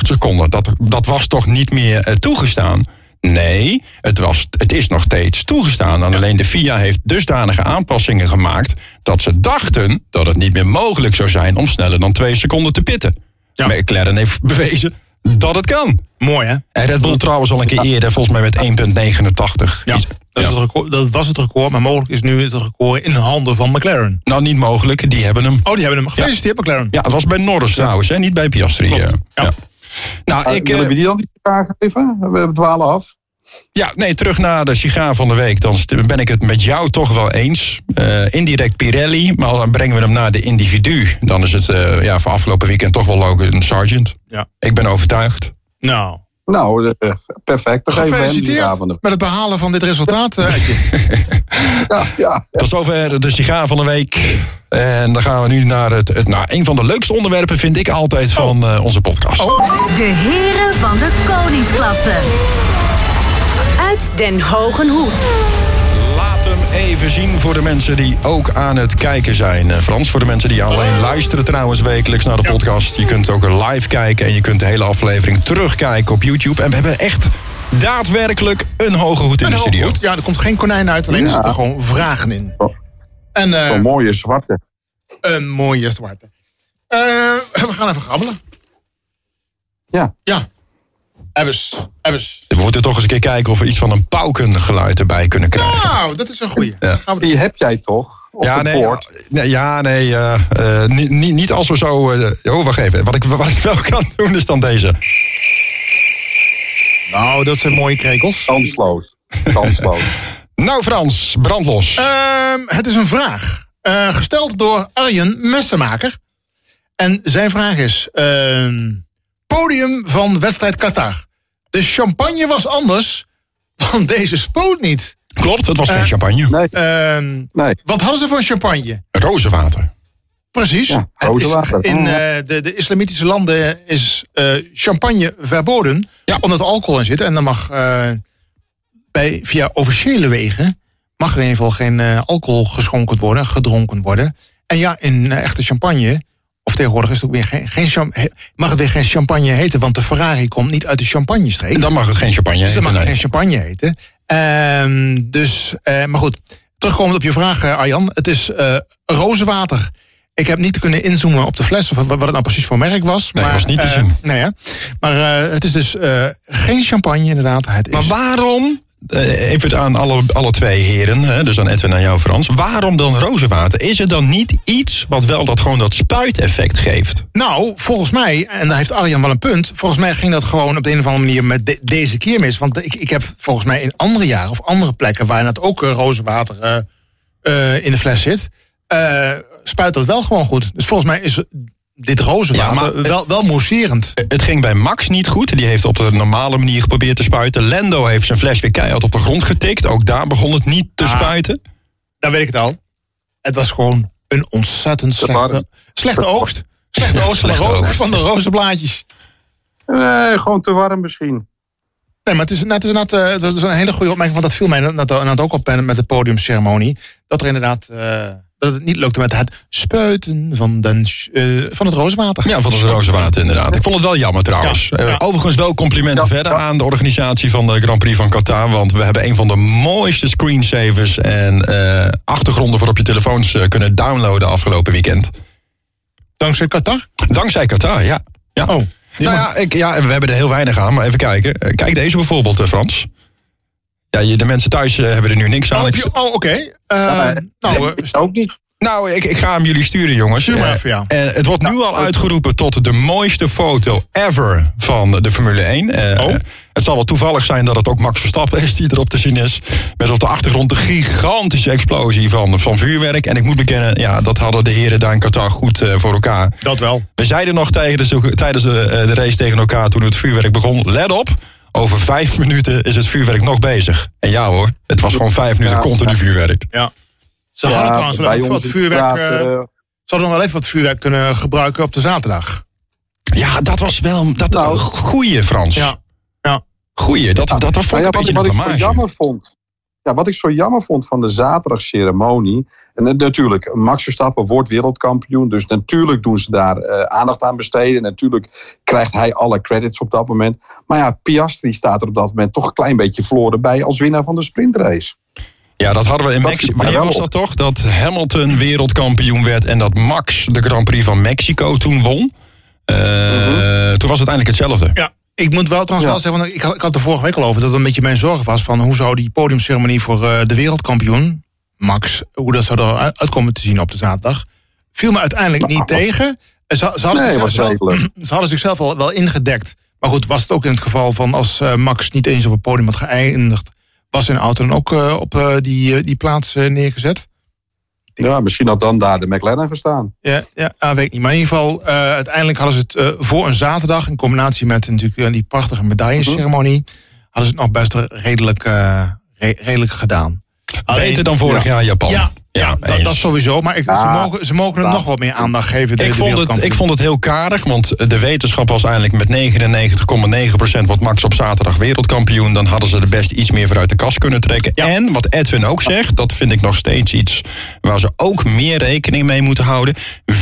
seconden, dat, dat was toch niet meer eh, toegestaan? Nee, het, was, het is nog steeds toegestaan. En alleen de FIA heeft dusdanige aanpassingen gemaakt... dat ze dachten dat het niet meer mogelijk zou zijn... om sneller dan 2 seconden te pitten. Ja. McLaren heeft bewezen dat het kan. mooi hè? En Red Bull trouwens al een keer eerder, volgens mij met 1,89. Ja, Iets- dat, is ja. het record, dat was het record, maar mogelijk is nu het record in de handen van McLaren. Nou, niet mogelijk, die hebben hem. Oh, die hebben hem gefeliciteerd, McLaren. Ja, het was bij Norris trouwens, hè? niet bij Piastri. Klopt. eh. Ja. Ja. Nou, Ah, ik, willen eh, we die dan niet geven? We dwalen af. Ja, nee, terug naar de sigaar van de week. Dan ben ik het met jou toch wel eens. Eh, indirect Pirelli, maar dan brengen we hem naar de individu. Dan is het eh, ja, voor afgelopen weekend toch wel Logan Sargent. Ja. Ik ben overtuigd. Nou, Nou, eh, perfect. Dan gefeliciteerd met het behalen van dit resultaat. Ja, ja. Tot zover de sigaar van de week. En dan gaan we nu naar het, het nou, een van de leukste onderwerpen, vind ik altijd, van eh, onze podcast. De heren van de koningsklasse. Uit Den Hogen Hoed. Laat hem even zien voor de mensen die ook aan het kijken zijn. Eh, Frans, voor de mensen die alleen luisteren trouwens wekelijks naar de podcast. Je kunt ook live kijken en je kunt de hele aflevering terugkijken op YouTube. En we hebben echt daadwerkelijk een hoge hoed in de studio. Ja, er komt geen konijn uit, alleen er Ja. zitten gewoon vragen in. En eh, Zo'n mooie zwarte. een mooie zwarte. Eh, we gaan even grabbelen. Ja. Ja. Ebbes. Ebbes. We moeten toch eens een keer kijken of we iets van een paukengeluid erbij kunnen krijgen. Nou, dat is een goeie. Dan gaan we doen. Die heb jij toch? Op ja, nee, nee, ja, nee, eh, eh, niet, niet, niet als we zo... eh, oh, wacht even. Wat ik, wat ik wel kan doen is dan deze. Nou, dat zijn mooie krekels. Kansloos. Kansloos. Nou Frans, brandlos. Ehm, het is een vraag. eh, gesteld door Arjen Messenmaker. En zijn vraag is... podium van wedstrijd Qatar. De champagne was anders, want deze spoot niet. Klopt, het was geen eh, champagne. Nee, Ehm, nee. wat hadden ze voor champagne? Rozenwater. Precies. Ja, Het is- rozenwater. in eh, de, de islamitische landen is eh, champagne verboden. Ja. Omdat er alcohol in zit. En dan mag eh, bij, via officiële wegen... mag er in ieder geval geen eh, alcohol geschonken worden, gedronken worden. En ja, in echte champagne... of tegenwoordig is het ook weer geen, geen mag het weer geen champagne heten... want de Ferrari komt niet uit de champagne-streek. En dan mag het geen champagne Dus heten. dan mag het nee. geen champagne heten. Ehm, dus, eh, maar goed, terugkomend op je vraag, eh, Arjan. Het is eh rozenwater. Ik heb niet kunnen inzoomen op de fles of wat wat het nou precies voor merk was. Nee, maar, was niet te zien. Nee, hè? Maar het is dus geen champagne inderdaad. Het Maar is, waarom, even aan alle, alle twee heren, dus aan Edwin en jou Frans. Waarom dan rozenwater? Is er dan niet iets wat wel dat gewoon dat spuiteffect geeft? Nou, volgens mij, en daar heeft Arjan wel een punt. Volgens mij ging dat gewoon op de een of andere manier met de- deze keer mis. Want ik, ik heb volgens mij in andere jaren of andere plekken waar het ook eh, rozenwater eh, eh, in de fles zit, eh, spuit dat wel gewoon goed. Dus volgens mij is dit rozenwater Ja, maar- wel, wel mousserend. Het ging bij Max niet goed. Die heeft op de normale manier geprobeerd te spuiten. Lendo heeft zijn fles weer keihard op de grond getikt. Ook daar begon het niet te Ah. spuiten. Dan weet ik het al. Het was gewoon een ontzettend slechte, slechte oogst. Slechte oogst van de, Slechte ro- oogst. van de rozenblaadjes. Nee, gewoon te warm misschien. Nee, maar het is, nou, het is inderdaad, eh, dat is een hele goede opmerking. Want dat viel mij inderdaad inderdaad ook op met de podiumceremonie. Dat er inderdaad eh, dat het niet lukte met het spuiten van, den, eh, van het rozenwater. Ja, van het rozenwater inderdaad. Ik vond het wel jammer trouwens. Ja, Eh, ja. overigens wel complimenten Ja, verder ja. aan de organisatie van de Grand Prix van Qatar. Want we hebben een van de mooiste screensavers en eh, achtergronden voor op je telefoons eh, kunnen downloaden afgelopen weekend. Dankzij Qatar. Dankzij Qatar, ja. ja. Oh, nou ja, ik, ja, we hebben er heel weinig aan, maar even kijken. Kijk deze bijvoorbeeld, Frans. Ja, je, de mensen thuis eh, hebben er nu niks aan. Oh, Ik- je- oh, oké. Eh, nee, nou, ik eh, ook niet. Nou, ik, ik ga hem jullie sturen, jongens. Stuur maar even, ja. het wordt nu al oké. uitgeroepen tot de mooiste foto ever van de Formule 1. Eh, Oh. Het zal wel toevallig zijn dat het ook Max Verstappen is die erop te zien is. Met op de achtergrond de gigantische explosie van, van vuurwerk. En ik moet bekennen, ja, dat hadden de heren daar in Qatar goed eh, voor elkaar. dat wel. We zeiden nog tijdens de, tijdens de, eh, de race tegen elkaar toen het vuurwerk begon. Let op, over vijf minuten is het vuurwerk nog bezig. En ja hoor, het was gewoon vijf minuten Ja. continu vuurwerk. Ja. Ze hadden trouwens wel even wat vuurwerk. eh, eh, ze hadden nog wel even wat vuurwerk kunnen gebruiken op de zaterdag. Ja, dat was wel dat, Nou. goeie Frans. Ja. Ja. Goeie, dat, dat, dat vond ik ja, een beetje wat, wat een ik jammer vond. Ja, wat ik zo jammer vond van de zaterdagceremonie. En eh, natuurlijk, Max Verstappen wordt wereldkampioen. Dus natuurlijk doen ze daar eh, aandacht aan besteden. Natuurlijk krijgt hij alle credits op dat moment. Maar ja, Piastri staat er op dat moment toch een klein beetje verloren bij als winnaar van de sprintrace. Ja, dat hadden we in Mexico. wel was dat toch? Dat Hamilton wereldkampioen werd en dat Max de Grand Prix van Mexico toen won. Eh, Mhm. Toen was het eigenlijk hetzelfde. Ja, ik moet wel trouwens Ja. wel zeggen, want ik had, ik had er vorige week al over dat het een beetje mijn zorg was van hoe zou die podiumceremonie voor eh, de wereldkampioen, Max, hoe dat zou eruit uitkomen te zien op de zaterdag. Viel me uiteindelijk niet tegen. Ze, ze, hadden Nee, zichzelf, ze hadden zichzelf al wel ingedekt. Maar goed, was het ook in het geval van als eh, Max niet eens op het podium had geëindigd, was zijn auto dan ook eh, op eh, die, eh, die plaats eh, neergezet? Ja, misschien had dan daar de McLaren gestaan. Ja, ja ah, weet ik niet. Maar in ieder geval, eh, uiteindelijk hadden ze het eh, voor een zaterdag... in combinatie met natuurlijk eh, die prachtige medailleceremonie... hadden ze het nog best redelijk, eh, re- redelijk gedaan. Beter dan vorig ja. jaar Japan. Ja, ja, dat, dat sowieso. Maar ik, ze, Ja, mogen, ze mogen hem ja. nog wat meer aandacht geven. de- Ik vond, het, ik vond het heel karig, want de wetenschap was eigenlijk met 99,9% wat Max op zaterdag wereldkampioen. Dan hadden ze er best iets meer voor uit de kast kunnen trekken. Ja. En wat Edwin ook zegt, dat vind ik nog steeds iets waar ze ook meer rekening mee moeten houden.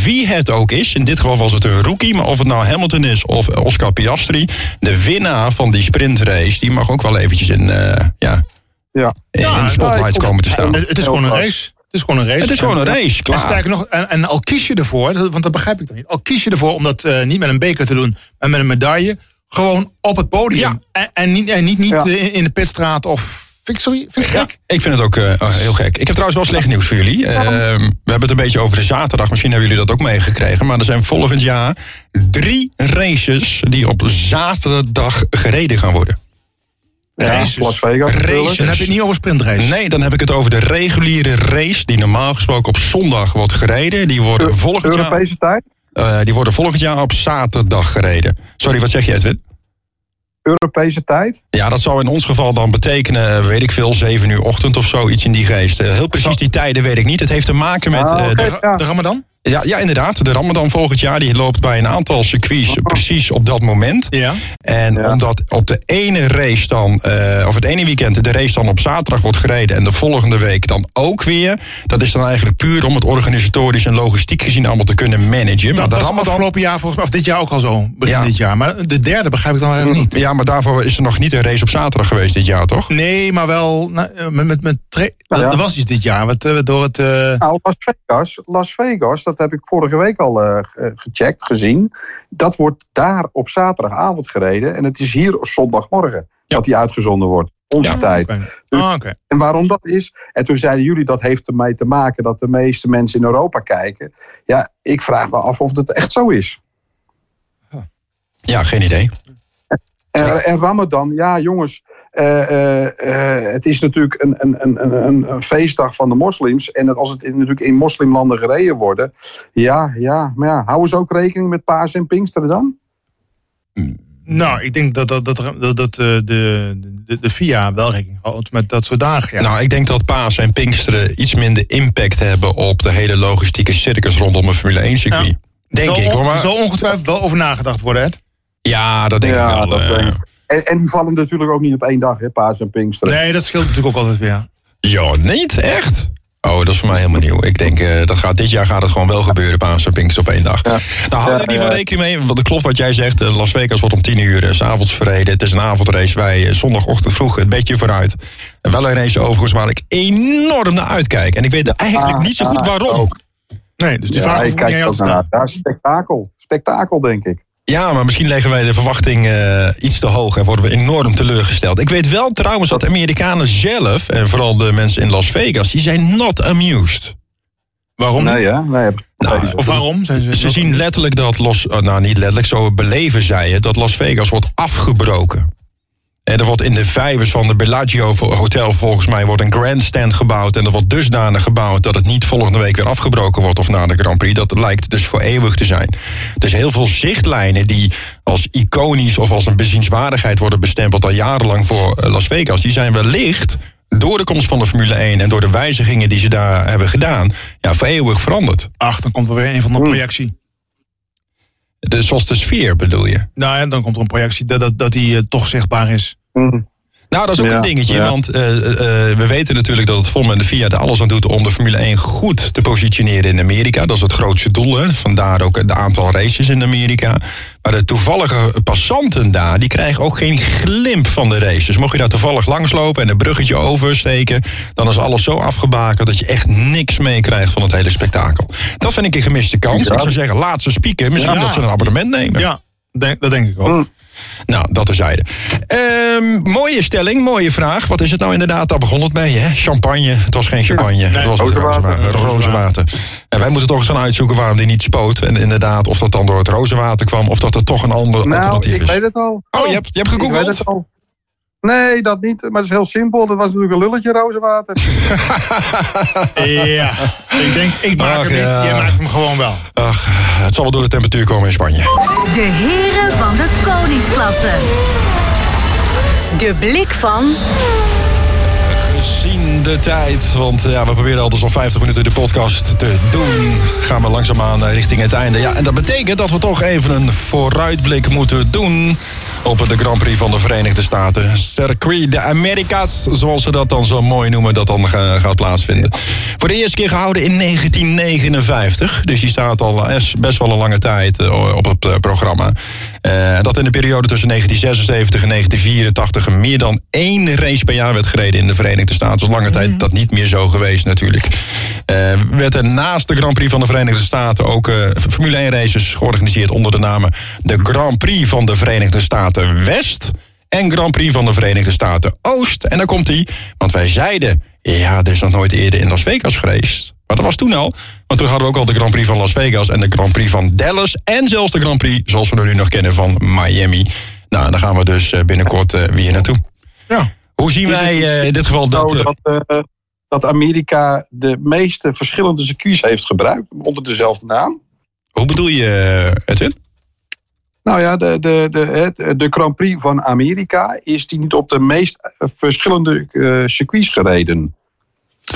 Wie het ook is, in dit geval was het een rookie, maar of het nou Hamilton is of Oscar Piastri, de winnaar van die sprintrace, die mag ook wel eventjes in, eh, ja, Ja. in, de vond- komen te staan. Het, is gewoon een groot. Race. is gewoon een race. Het is gewoon een race, En klaar. sterker nog, en, en al kies je ervoor, want dat begrijp ik dan niet. Al kies je ervoor om dat eh, niet met een beker te doen, maar met een medaille. Gewoon op het podium. Ja. En, en niet, en niet, niet Ja. eh, in, in de pitstraat of... Vind ik, sorry, vind ik gek? Ik vind het ook eh, oh, heel gek. Ik heb trouwens wel slecht nieuws voor jullie. Ehm, we hebben het een beetje over de zaterdag. Misschien hebben jullie dat ook meegekregen. Maar er zijn volgend jaar drie races die op zaterdag gereden gaan worden. Ja. Las Vegas. Races. natuurlijk. Dan heb je het niet over sprintrace. Nee, dan heb ik het over de reguliere race die normaal gesproken op zondag wordt gereden. Die worden volgend jaar, Europese tijd. eh, die worden volgend jaar op zaterdag gereden. Sorry, wat zeg je Edwin? Europese tijd. Ja, dat zou in ons geval dan betekenen, weet ik veel, 7 uur ochtend of zo, iets in die geest. Eh, heel precies die tijden weet ik niet. Het heeft te maken met Ah, eh, De, Ja. de Ramadan? Ja, ja, inderdaad. De Ramadan volgend jaar die loopt bij een aantal circuits precies op dat moment. Ja. En Ja. omdat op de ene race dan, eh, of het ene weekend de race dan op zaterdag wordt gereden en de volgende week dan ook weer. Dat is dan eigenlijk puur om het organisatorisch en logistiek gezien allemaal te kunnen managen. Maar Dat de was Ramadan. afgelopen jaar volgens mij, of dit jaar ook al zo. Begin Ja. dit jaar. Maar de derde begrijp ik dan eigenlijk niet. Ja, maar daarvoor is er nog niet een race op zaterdag geweest dit jaar, toch? Nee, maar wel nou, eh, met, met, met Nou ja. Er was iets dit jaar. Wat, eh, door het... eh, Nou, Las Vegas, Las Vegas, dat heb ik vorige week al eh, ge- gecheckt, gezien. Dat wordt daar op zaterdagavond gereden. En het is hier zondagmorgen dat die uitgezonden wordt. Onze Ja. tijd. oké. Ah, oké. En waarom dat is? En toen zeiden jullie dat heeft ermee te maken dat de meeste mensen in Europa kijken. Ja, ik vraag me af of het echt zo is. Ja, geen idee. En, en Ramadan, ja jongens, het is natuurlijk een, een, een, een, een feestdag van de moslims. En als het in, natuurlijk in moslimlanden gereden worden, ja, ja, maar ja, houden ze ook rekening met Paas en Pinksteren dan? Nou, ik denk dat, dat, dat, dat, dat eh, de, de, de FIA wel rekening houdt met dat soort dagen. Ja. Nou, ik denk dat Paas en Pinksteren iets minder impact hebben op de hele logistieke circus rondom een Formule 1 circuit. Ja. Denk zal, ik hoor. Maar, zal ongetwijfeld wel over nagedacht worden, Ed. ja, dat denk ik wel. dat eh. denk ik. En, en die vallen natuurlijk ook niet op één dag, hè, Paas en Pinksteren. Nee, dat scheelt natuurlijk ook altijd weer. Ja, niet echt. Oh, dat is voor mij helemaal nieuw. Ik denk, eh, dat gaat, dit jaar gaat het gewoon wel gebeuren, Paas en Pinksters op één dag. Nou, hou Ja, er niet van ja. rekening mee, want het klopt wat jij zegt. eh, Las Vegas wordt om tien uur eh, s avonds verreden. Het is een avondrace. Wij eh, zondagochtend vroeg het bedje vooruit. En wel een race overigens waar ik enorm naar uitkijk. En ik weet eigenlijk Ah, niet zo goed ah, waarom. ook. Nee, dus die Ja, vraag ik kijk ook naar. Ja, spektakel. Spektakel, denk ik. Ja, maar misschien leggen wij de verwachting eh, iets te hoog en worden we enorm teleurgesteld. Ik weet wel trouwens dat Amerikanen zelf, en vooral de mensen in Las Vegas, die zijn not amused. Waarom Nee, ja. Nee, Nou, Of waarom? Zijn ze, Ze zien letterlijk dat Los, oh, nou niet letterlijk, zo beleven zij het, dat Las Vegas wordt afgebroken. En er wordt in de vijvers van de Bellagio Hotel volgens mij wordt een grandstand gebouwd. En er wordt dusdanig gebouwd dat het niet volgende week weer afgebroken wordt of na de Grand Prix. Dat lijkt dus voor eeuwig te zijn. Dus heel veel zichtlijnen die als iconisch of als een bezienswaardigheid worden bestempeld al jarenlang voor eh, Las Vegas. Die zijn wellicht door de komst van de Formule 1 en door de wijzigingen die ze daar hebben gedaan, ja, voor eeuwig veranderd. Ach, dan komt er weer een van de projectie. Dus zoals de sfeer bedoel je? Nou ja, dan komt er een projectie dat, dat, dat die eh, toch zichtbaar is. Mhm. Nou, dat is ook Ja, een dingetje. ja. Want eh, eh, we weten natuurlijk dat het FOM en de FIA er alles aan doet om de Formule 1 goed te positioneren in Amerika. Dat is het grootste doel. Hè? Vandaar ook het aantal races in Amerika. Maar de toevallige passanten daar, die krijgen ook geen glimp van de races. Mocht je daar toevallig langslopen en een bruggetje oversteken, dan is alles zo afgebakend dat je echt niks meekrijgt van het hele spektakel. Dat vind ik een gemiste kans. Ja. Ik zou zeggen, laat ze spieken. Misschien Ja. dat ze een abonnement nemen. Ja, denk, dat denk ik ook. Nou, dat terzijde. Ehm mooie stelling, mooie vraag. Wat is het nou inderdaad? Daar begon het mee, hè? Champagne. Het was geen champagne. het was rozenwater. rozenwater. En wij moeten toch eens gaan uitzoeken waarom die niet spoot. En inderdaad, of dat dan door het rozenwater kwam... of dat er toch een ander Nou, alternatief ik is. weet het al. Oh, je hebt, je hebt Ik weet gegoogeld? het al. Nee, dat niet. Maar het is heel simpel. Dat was natuurlijk een lulletje rozenwater. Ja, ik denk, ik maak Ach, hem niet. ja. Jij maakt hem gewoon wel. Ach, het zal wel door de temperatuur komen in Spanje. De heren van de koningsklasse. De blik van Gezien de tijd, want ja, we proberen altijd zo'n 50 minuten de podcast te doen. Gaan we langzaamaan eh, richting het einde. Ja, en dat betekent dat we toch even een vooruitblik moeten doen op de Grand Prix van de Verenigde Staten. Circuit de Americas, zoals ze dat dan zo mooi noemen, dat dan gaat plaatsvinden. Voor de eerste keer gehouden in 1959. Dus die staat al best wel een lange tijd eh, op het eh, programma. Uh, dat in de periode tussen 1976 en 1984 meer dan één race per jaar werd gereden in de Verenigde Staten. Dat is lange tijd mhm. dat niet meer zo geweest natuurlijk. Uh, werd er naast de Grand Prix van de Verenigde Staten ook uh, Formule 1 races georganiseerd onder de namen de Grand Prix van de Verenigde Staten West en Grand Prix van de Verenigde Staten Oost. En dan komt hij, want wij zeiden, ja, er is nog nooit eerder in Las Vegas geweest. Maar dat was toen al. Want toen hadden we ook al de Grand Prix van Las Vegas en de Grand Prix van Dallas. En zelfs de Grand Prix, zoals we nu nog kennen, van Miami. Nou, dan gaan we dus eh, binnenkort uh, weer naartoe. Ja. Hoe zien wij uh, in dit geval dat... dat, dat Amerika de meeste verschillende circuits heeft gebruikt onder dezelfde naam? Hoe bedoel je, Edwin? Nou ja, de, de, de, de Grand Prix van Amerika is die niet op de meest verschillende uh, circuits gereden.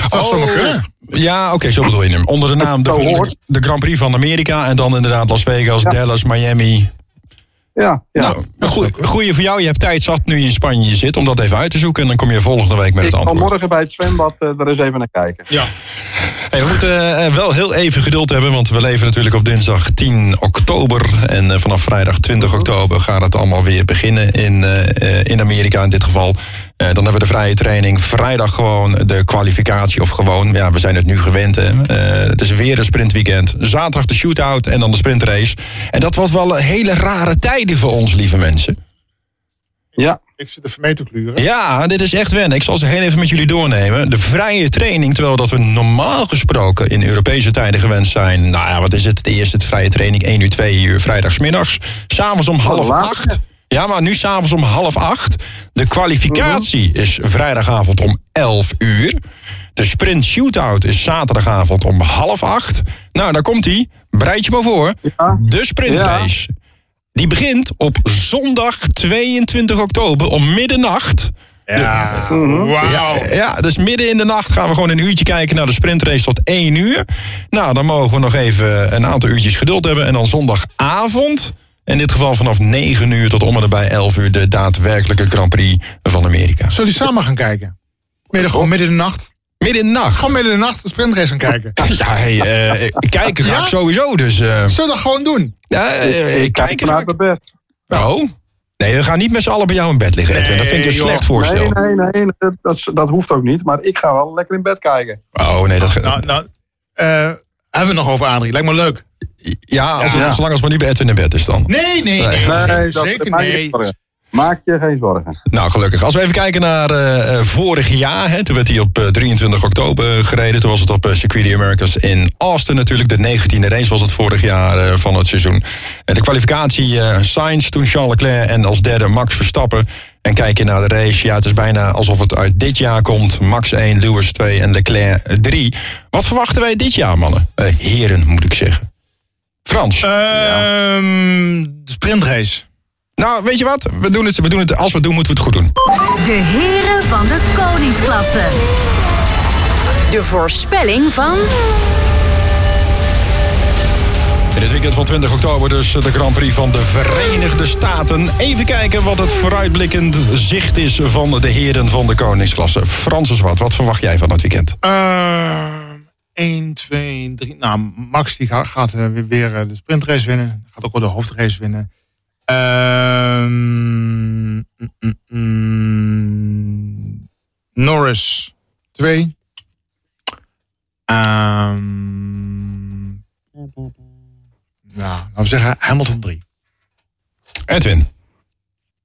Oh, ja, oké, zo bedoel je hem. Onder de naam de, de, Grand Prix van Amerika en dan inderdaad Las Vegas, Dallas, Miami. Ja, ja. Nou, een goeie voor jou. Je hebt tijd zat nu je in Spanje zit om dat even uit te zoeken. En dan kom je volgende week met het antwoord. Ik zal morgen bij het zwembad uh, er eens even naar kijken. Ja. Hey, we moeten uh, wel heel even geduld hebben. Want we leven natuurlijk op dinsdag 10 oktober. En uh, vanaf vrijdag 20 oktober gaat het allemaal weer beginnen in, in Amerika in dit geval. Dan hebben we de vrije training. Vrijdag gewoon de kwalificatie. Of gewoon, ja, we zijn het nu gewend. Hè. het is weer een sprintweekend. Zaterdag de shootout en dan de sprintrace. En dat was wel een hele rare tijd voor ons, lieve mensen. Ja. Ik zit even mee te kluren. Ja, dit is echt wennen. Ik zal ze heel even met jullie doornemen. De vrije training, terwijl dat we normaal gesproken in Europese tijden gewend zijn. Nou ja, wat is het? De eerste vrije training 1 uur, 2 uur, vrijdagsmiddags. S'avonds om half acht. Ja, maar nu s'avonds om half acht. De kwalificatie mhm. is vrijdagavond om 11 uur. De sprint shootout is zaterdagavond om half acht. Nou, daar komt hij. Bereid je maar voor. De sprintrace. Die begint op zondag 22 oktober om middernacht. Ja, wow. ja, ja, dus midden in de nacht gaan we gewoon een uurtje kijken naar de sprintrace tot 1 uur. Nou, dan mogen we nog even een aantal uurtjes geduld hebben. En dan zondagavond, in dit geval vanaf 9 uur tot om en bij 11 uur... de daadwerkelijke Grand Prix van Amerika. Zullen die samen gaan kijken? Midden, gewoon midden in de nacht? Midden in de nacht. Gewoon midden in de nacht de sprintrace gaan kijken. Ja, hey, uh, kijken ga ik sowieso. Dus, uh... Zullen we dat gewoon doen? Ja, uh, ik kijk naar mijn bed. Oh? Nee, we gaan niet met z'n allen bij jou in bed liggen, Edwin. dat vind ik een slecht voorstel. Nee, nee, nee. Dat, dat hoeft ook niet. Maar ik ga wel lekker in bed kijken. Oh, nee. Dat... Nou, nou hebben we het nog over Adrie? Lijkt me leuk. Ja, als, ja. zolang als maar niet bij Edwin in bed is dan. Nee, nee, nee. nee, zeker nee. Maak je geen zorgen. Nou, gelukkig. Als we even kijken naar uh, vorig jaar. Hè, toen werd hij op uh, 23 oktober gereden. Toen was het op uh, Circuit the Americas in Austin natuurlijk. De 19e race was het vorig jaar van het seizoen. de kwalificatie Sainz, toen Charles Leclerc en als derde Max Verstappen. En kijk je naar de race, ja, het is bijna alsof het uit dit jaar komt. Max 1, Lewis 2 en Leclerc 3. Wat verwachten wij dit jaar, mannen? heren, moet ik zeggen. Frans? Ehm, ja. De sprintrace. Nou, weet je wat? We doen het, we doen het, als we het doen, moeten we het goed doen. De heren van de koningsklasse. De voorspelling van... In het weekend van 20 oktober dus de Grand Prix van de Verenigde Staten. Even kijken wat het vooruitblikkend zicht is van de heren van de koningsklasse. Francis wat, wat verwacht jij van het weekend? Uh, 1, 2, 3. Nou, Max die gaat, gaat weer de sprintrace winnen. Gaat ook wel de hoofdrace winnen. Um, mm, Norris 2. Um, nou, laten we zeggen Hamilton 3. Edwin.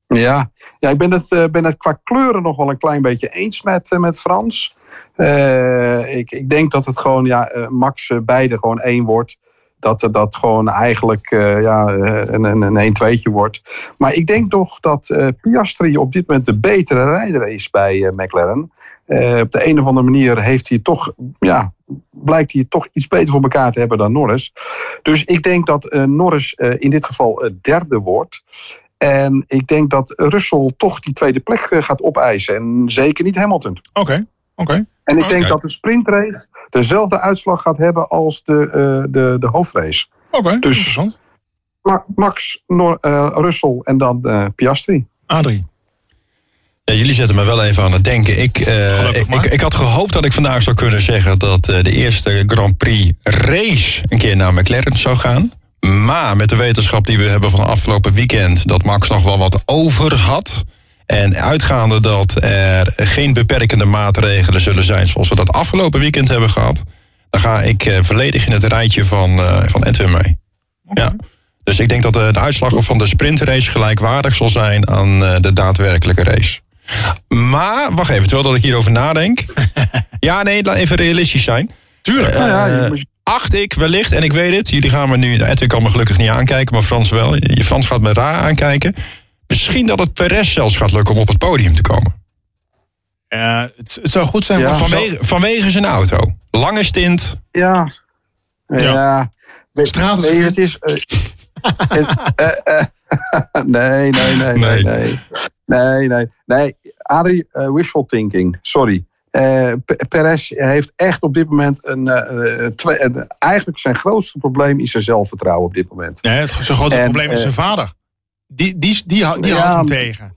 Ja, ja ik ben het, uh, ben het qua kleuren nog wel een klein beetje eens met, met Frans. Uh, ik, ik denk dat het gewoon ja, Max beide gewoon één wordt dat dat gewoon eigenlijk ja, eh, een, een, een 1-2'tje wordt. Maar ik denk toch dat Piastri op dit moment de betere rijder is bij McLaren. op de een of andere manier heeft hij toch, ja, blijkt hij toch iets beter voor elkaar te hebben dan Norris. Dus ik denk dat Norris in dit geval derde wordt. En ik denk dat Russell toch die tweede plek gaat opeisen. En zeker niet Hamilton. Oké. Oké. En ik denk dat de sprintrace dezelfde uitslag gaat hebben als de, uh, de, de hoofdrace. Oké, dus, interessant. Ma- Max, Nor, eh, Russell en dan eh, Piastri. Adrie. Ja, jullie zetten me wel even aan het denken. Ik, eh, ik, ik, had gehoopt dat ik vandaag zou kunnen zeggen dat eh, de eerste Grand Prix race een keer naar McLaren zou gaan. Maar met de wetenschap die we hebben van afgelopen weekend, dat Max nog wel wat over had. En uitgaande dat er geen beperkende maatregelen zullen zijn zoals we dat afgelopen weekend hebben gehad, dan ga ik eh, volledig in het rijtje van, eh, van Edwin mee. Ja. Dus ik denk dat de, de uitslag van de sprintrace gelijkwaardig zal zijn aan eh, de daadwerkelijke race. Maar, wacht even, terwijl dat ik hierover nadenk. ja, nee, laat even realistisch zijn. Tuurlijk. Ja, moet- acht ik wellicht, en ik weet het, jullie gaan me nu, Edwin kan me gelukkig niet aankijken, maar Frans wel. Je Frans gaat me raar aankijken. Misschien dat het Perez zelfs gaat lukken om op het podium te komen. Eh, het, het zou goed zijn Ja. voor Vanwege, vanwege zijn auto. Lange stint. Ja. Ja. Weet- Straat nee, het is. eh, het- eh, eh, nee, nee, nee, nee, Nee. nee. Nee, nee. Adrie, wishful thinking. Sorry. Eh, P- Perez heeft echt op dit moment een. twee, een- eigenlijk zijn grootste probleem is zijn zelfvertrouwen op dit moment. Nee, het, zijn grote En, probleem is zijn vader. Die, die, die, die Ja, houdt hem tegen.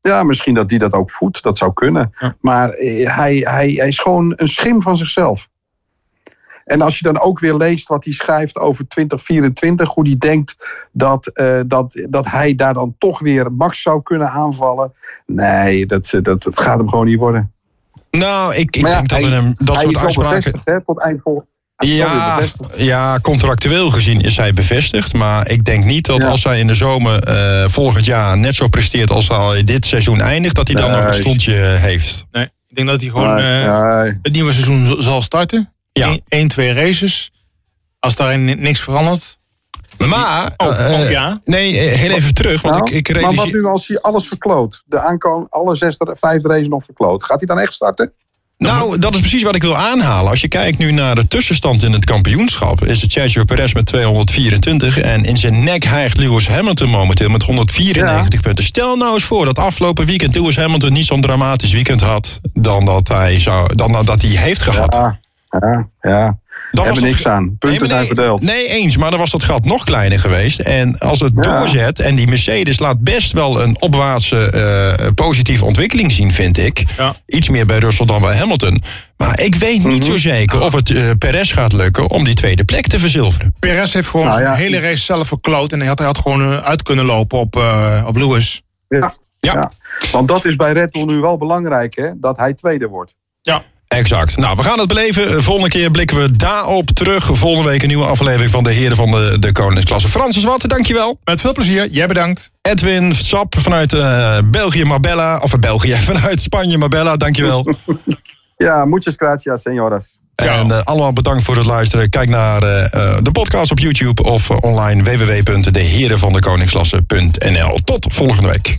Ja, misschien dat die dat ook voedt. Dat zou kunnen. Ja. Maar eh, hij, hij, hij is gewoon een schim van zichzelf. En als je dan ook weer leest wat hij schrijft over 2024, hoe hij denkt dat, eh, dat, dat hij daar dan toch weer Max zou kunnen aanvallen. Nee, dat, eh, dat, dat gaat hem gewoon niet worden. Nou, ik, ik ja, denk dat hij- we hem dat hij soort uitspraken. hè, tot eind vol. Ja, ja, contractueel gezien is hij bevestigd. Maar ik denk niet dat Ja. als hij in de zomer eh, volgend jaar net zo presteert als hij dit seizoen eindigt, dat hij dan Nee. nog een stondje heeft. Nee, ik denk dat hij gewoon Nee, eh, nee. het nieuwe seizoen zal starten. Ja. Eén, één, twee races. Als daarin ni- niks verandert. Maar, Oh, eh, oh, ja. nee, heel even terug, want Nou, ik, ik maar wat realiseer... nu als hij alles verkloot? De aankomen, alle zes, vijf races nog verkloot. Gaat hij dan echt starten? Nou, dat is precies wat ik wil aanhalen. Als je kijkt nu naar de tussenstand in het kampioenschap... is het Sergio Perez met 224... en in zijn nek hijgt Lewis Hamilton momenteel met 194 punten. Stel nou eens voor dat afgelopen weekend Lewis Hamilton... niet zo'n dramatisch weekend had dan dat hij, zou, dan dat hij heeft gehad. Ja, ja, ja. Dan hebben niks aan. Punten Nee, zijn nee, verdeeld. Nee, eens. Maar dan was dat gat nog kleiner geweest. En als het Ja. doorzet... en die Mercedes laat best wel een opwaartse eh, positieve ontwikkeling zien, vind ik. Ja. Iets meer bij Russell dan bij Hamilton. Maar ik weet niet Mhm. zo zeker of het eh, Perez gaat lukken... om die tweede plek te verzilveren. Perez heeft gewoon Nou ja, de hele race zelf verkloot. En hij had, hij had gewoon eh, uit kunnen lopen op, eh, op Lewis. Ja. Ja. Ja. Want dat is bij Red Bull nu wel belangrijk, hè? Dat hij tweede wordt. Ja. Exact. Nou, we gaan het beleven. Volgende keer blikken we daarop terug. Volgende week een nieuwe aflevering van de Heren van de, de Koningsklasse. Francis Watten, dankjewel. Met veel plezier. Jij bedankt. Edwin Sap vanuit eh, België Marbella. Of België, vanuit Spanje Marbella. Dankjewel. Ja, muchas gracias, señoras. En eh, allemaal bedankt voor het luisteren. Kijk naar eh, de podcast op YouTube of online www.deherenvandekoningsklasse.nl. Tot volgende week.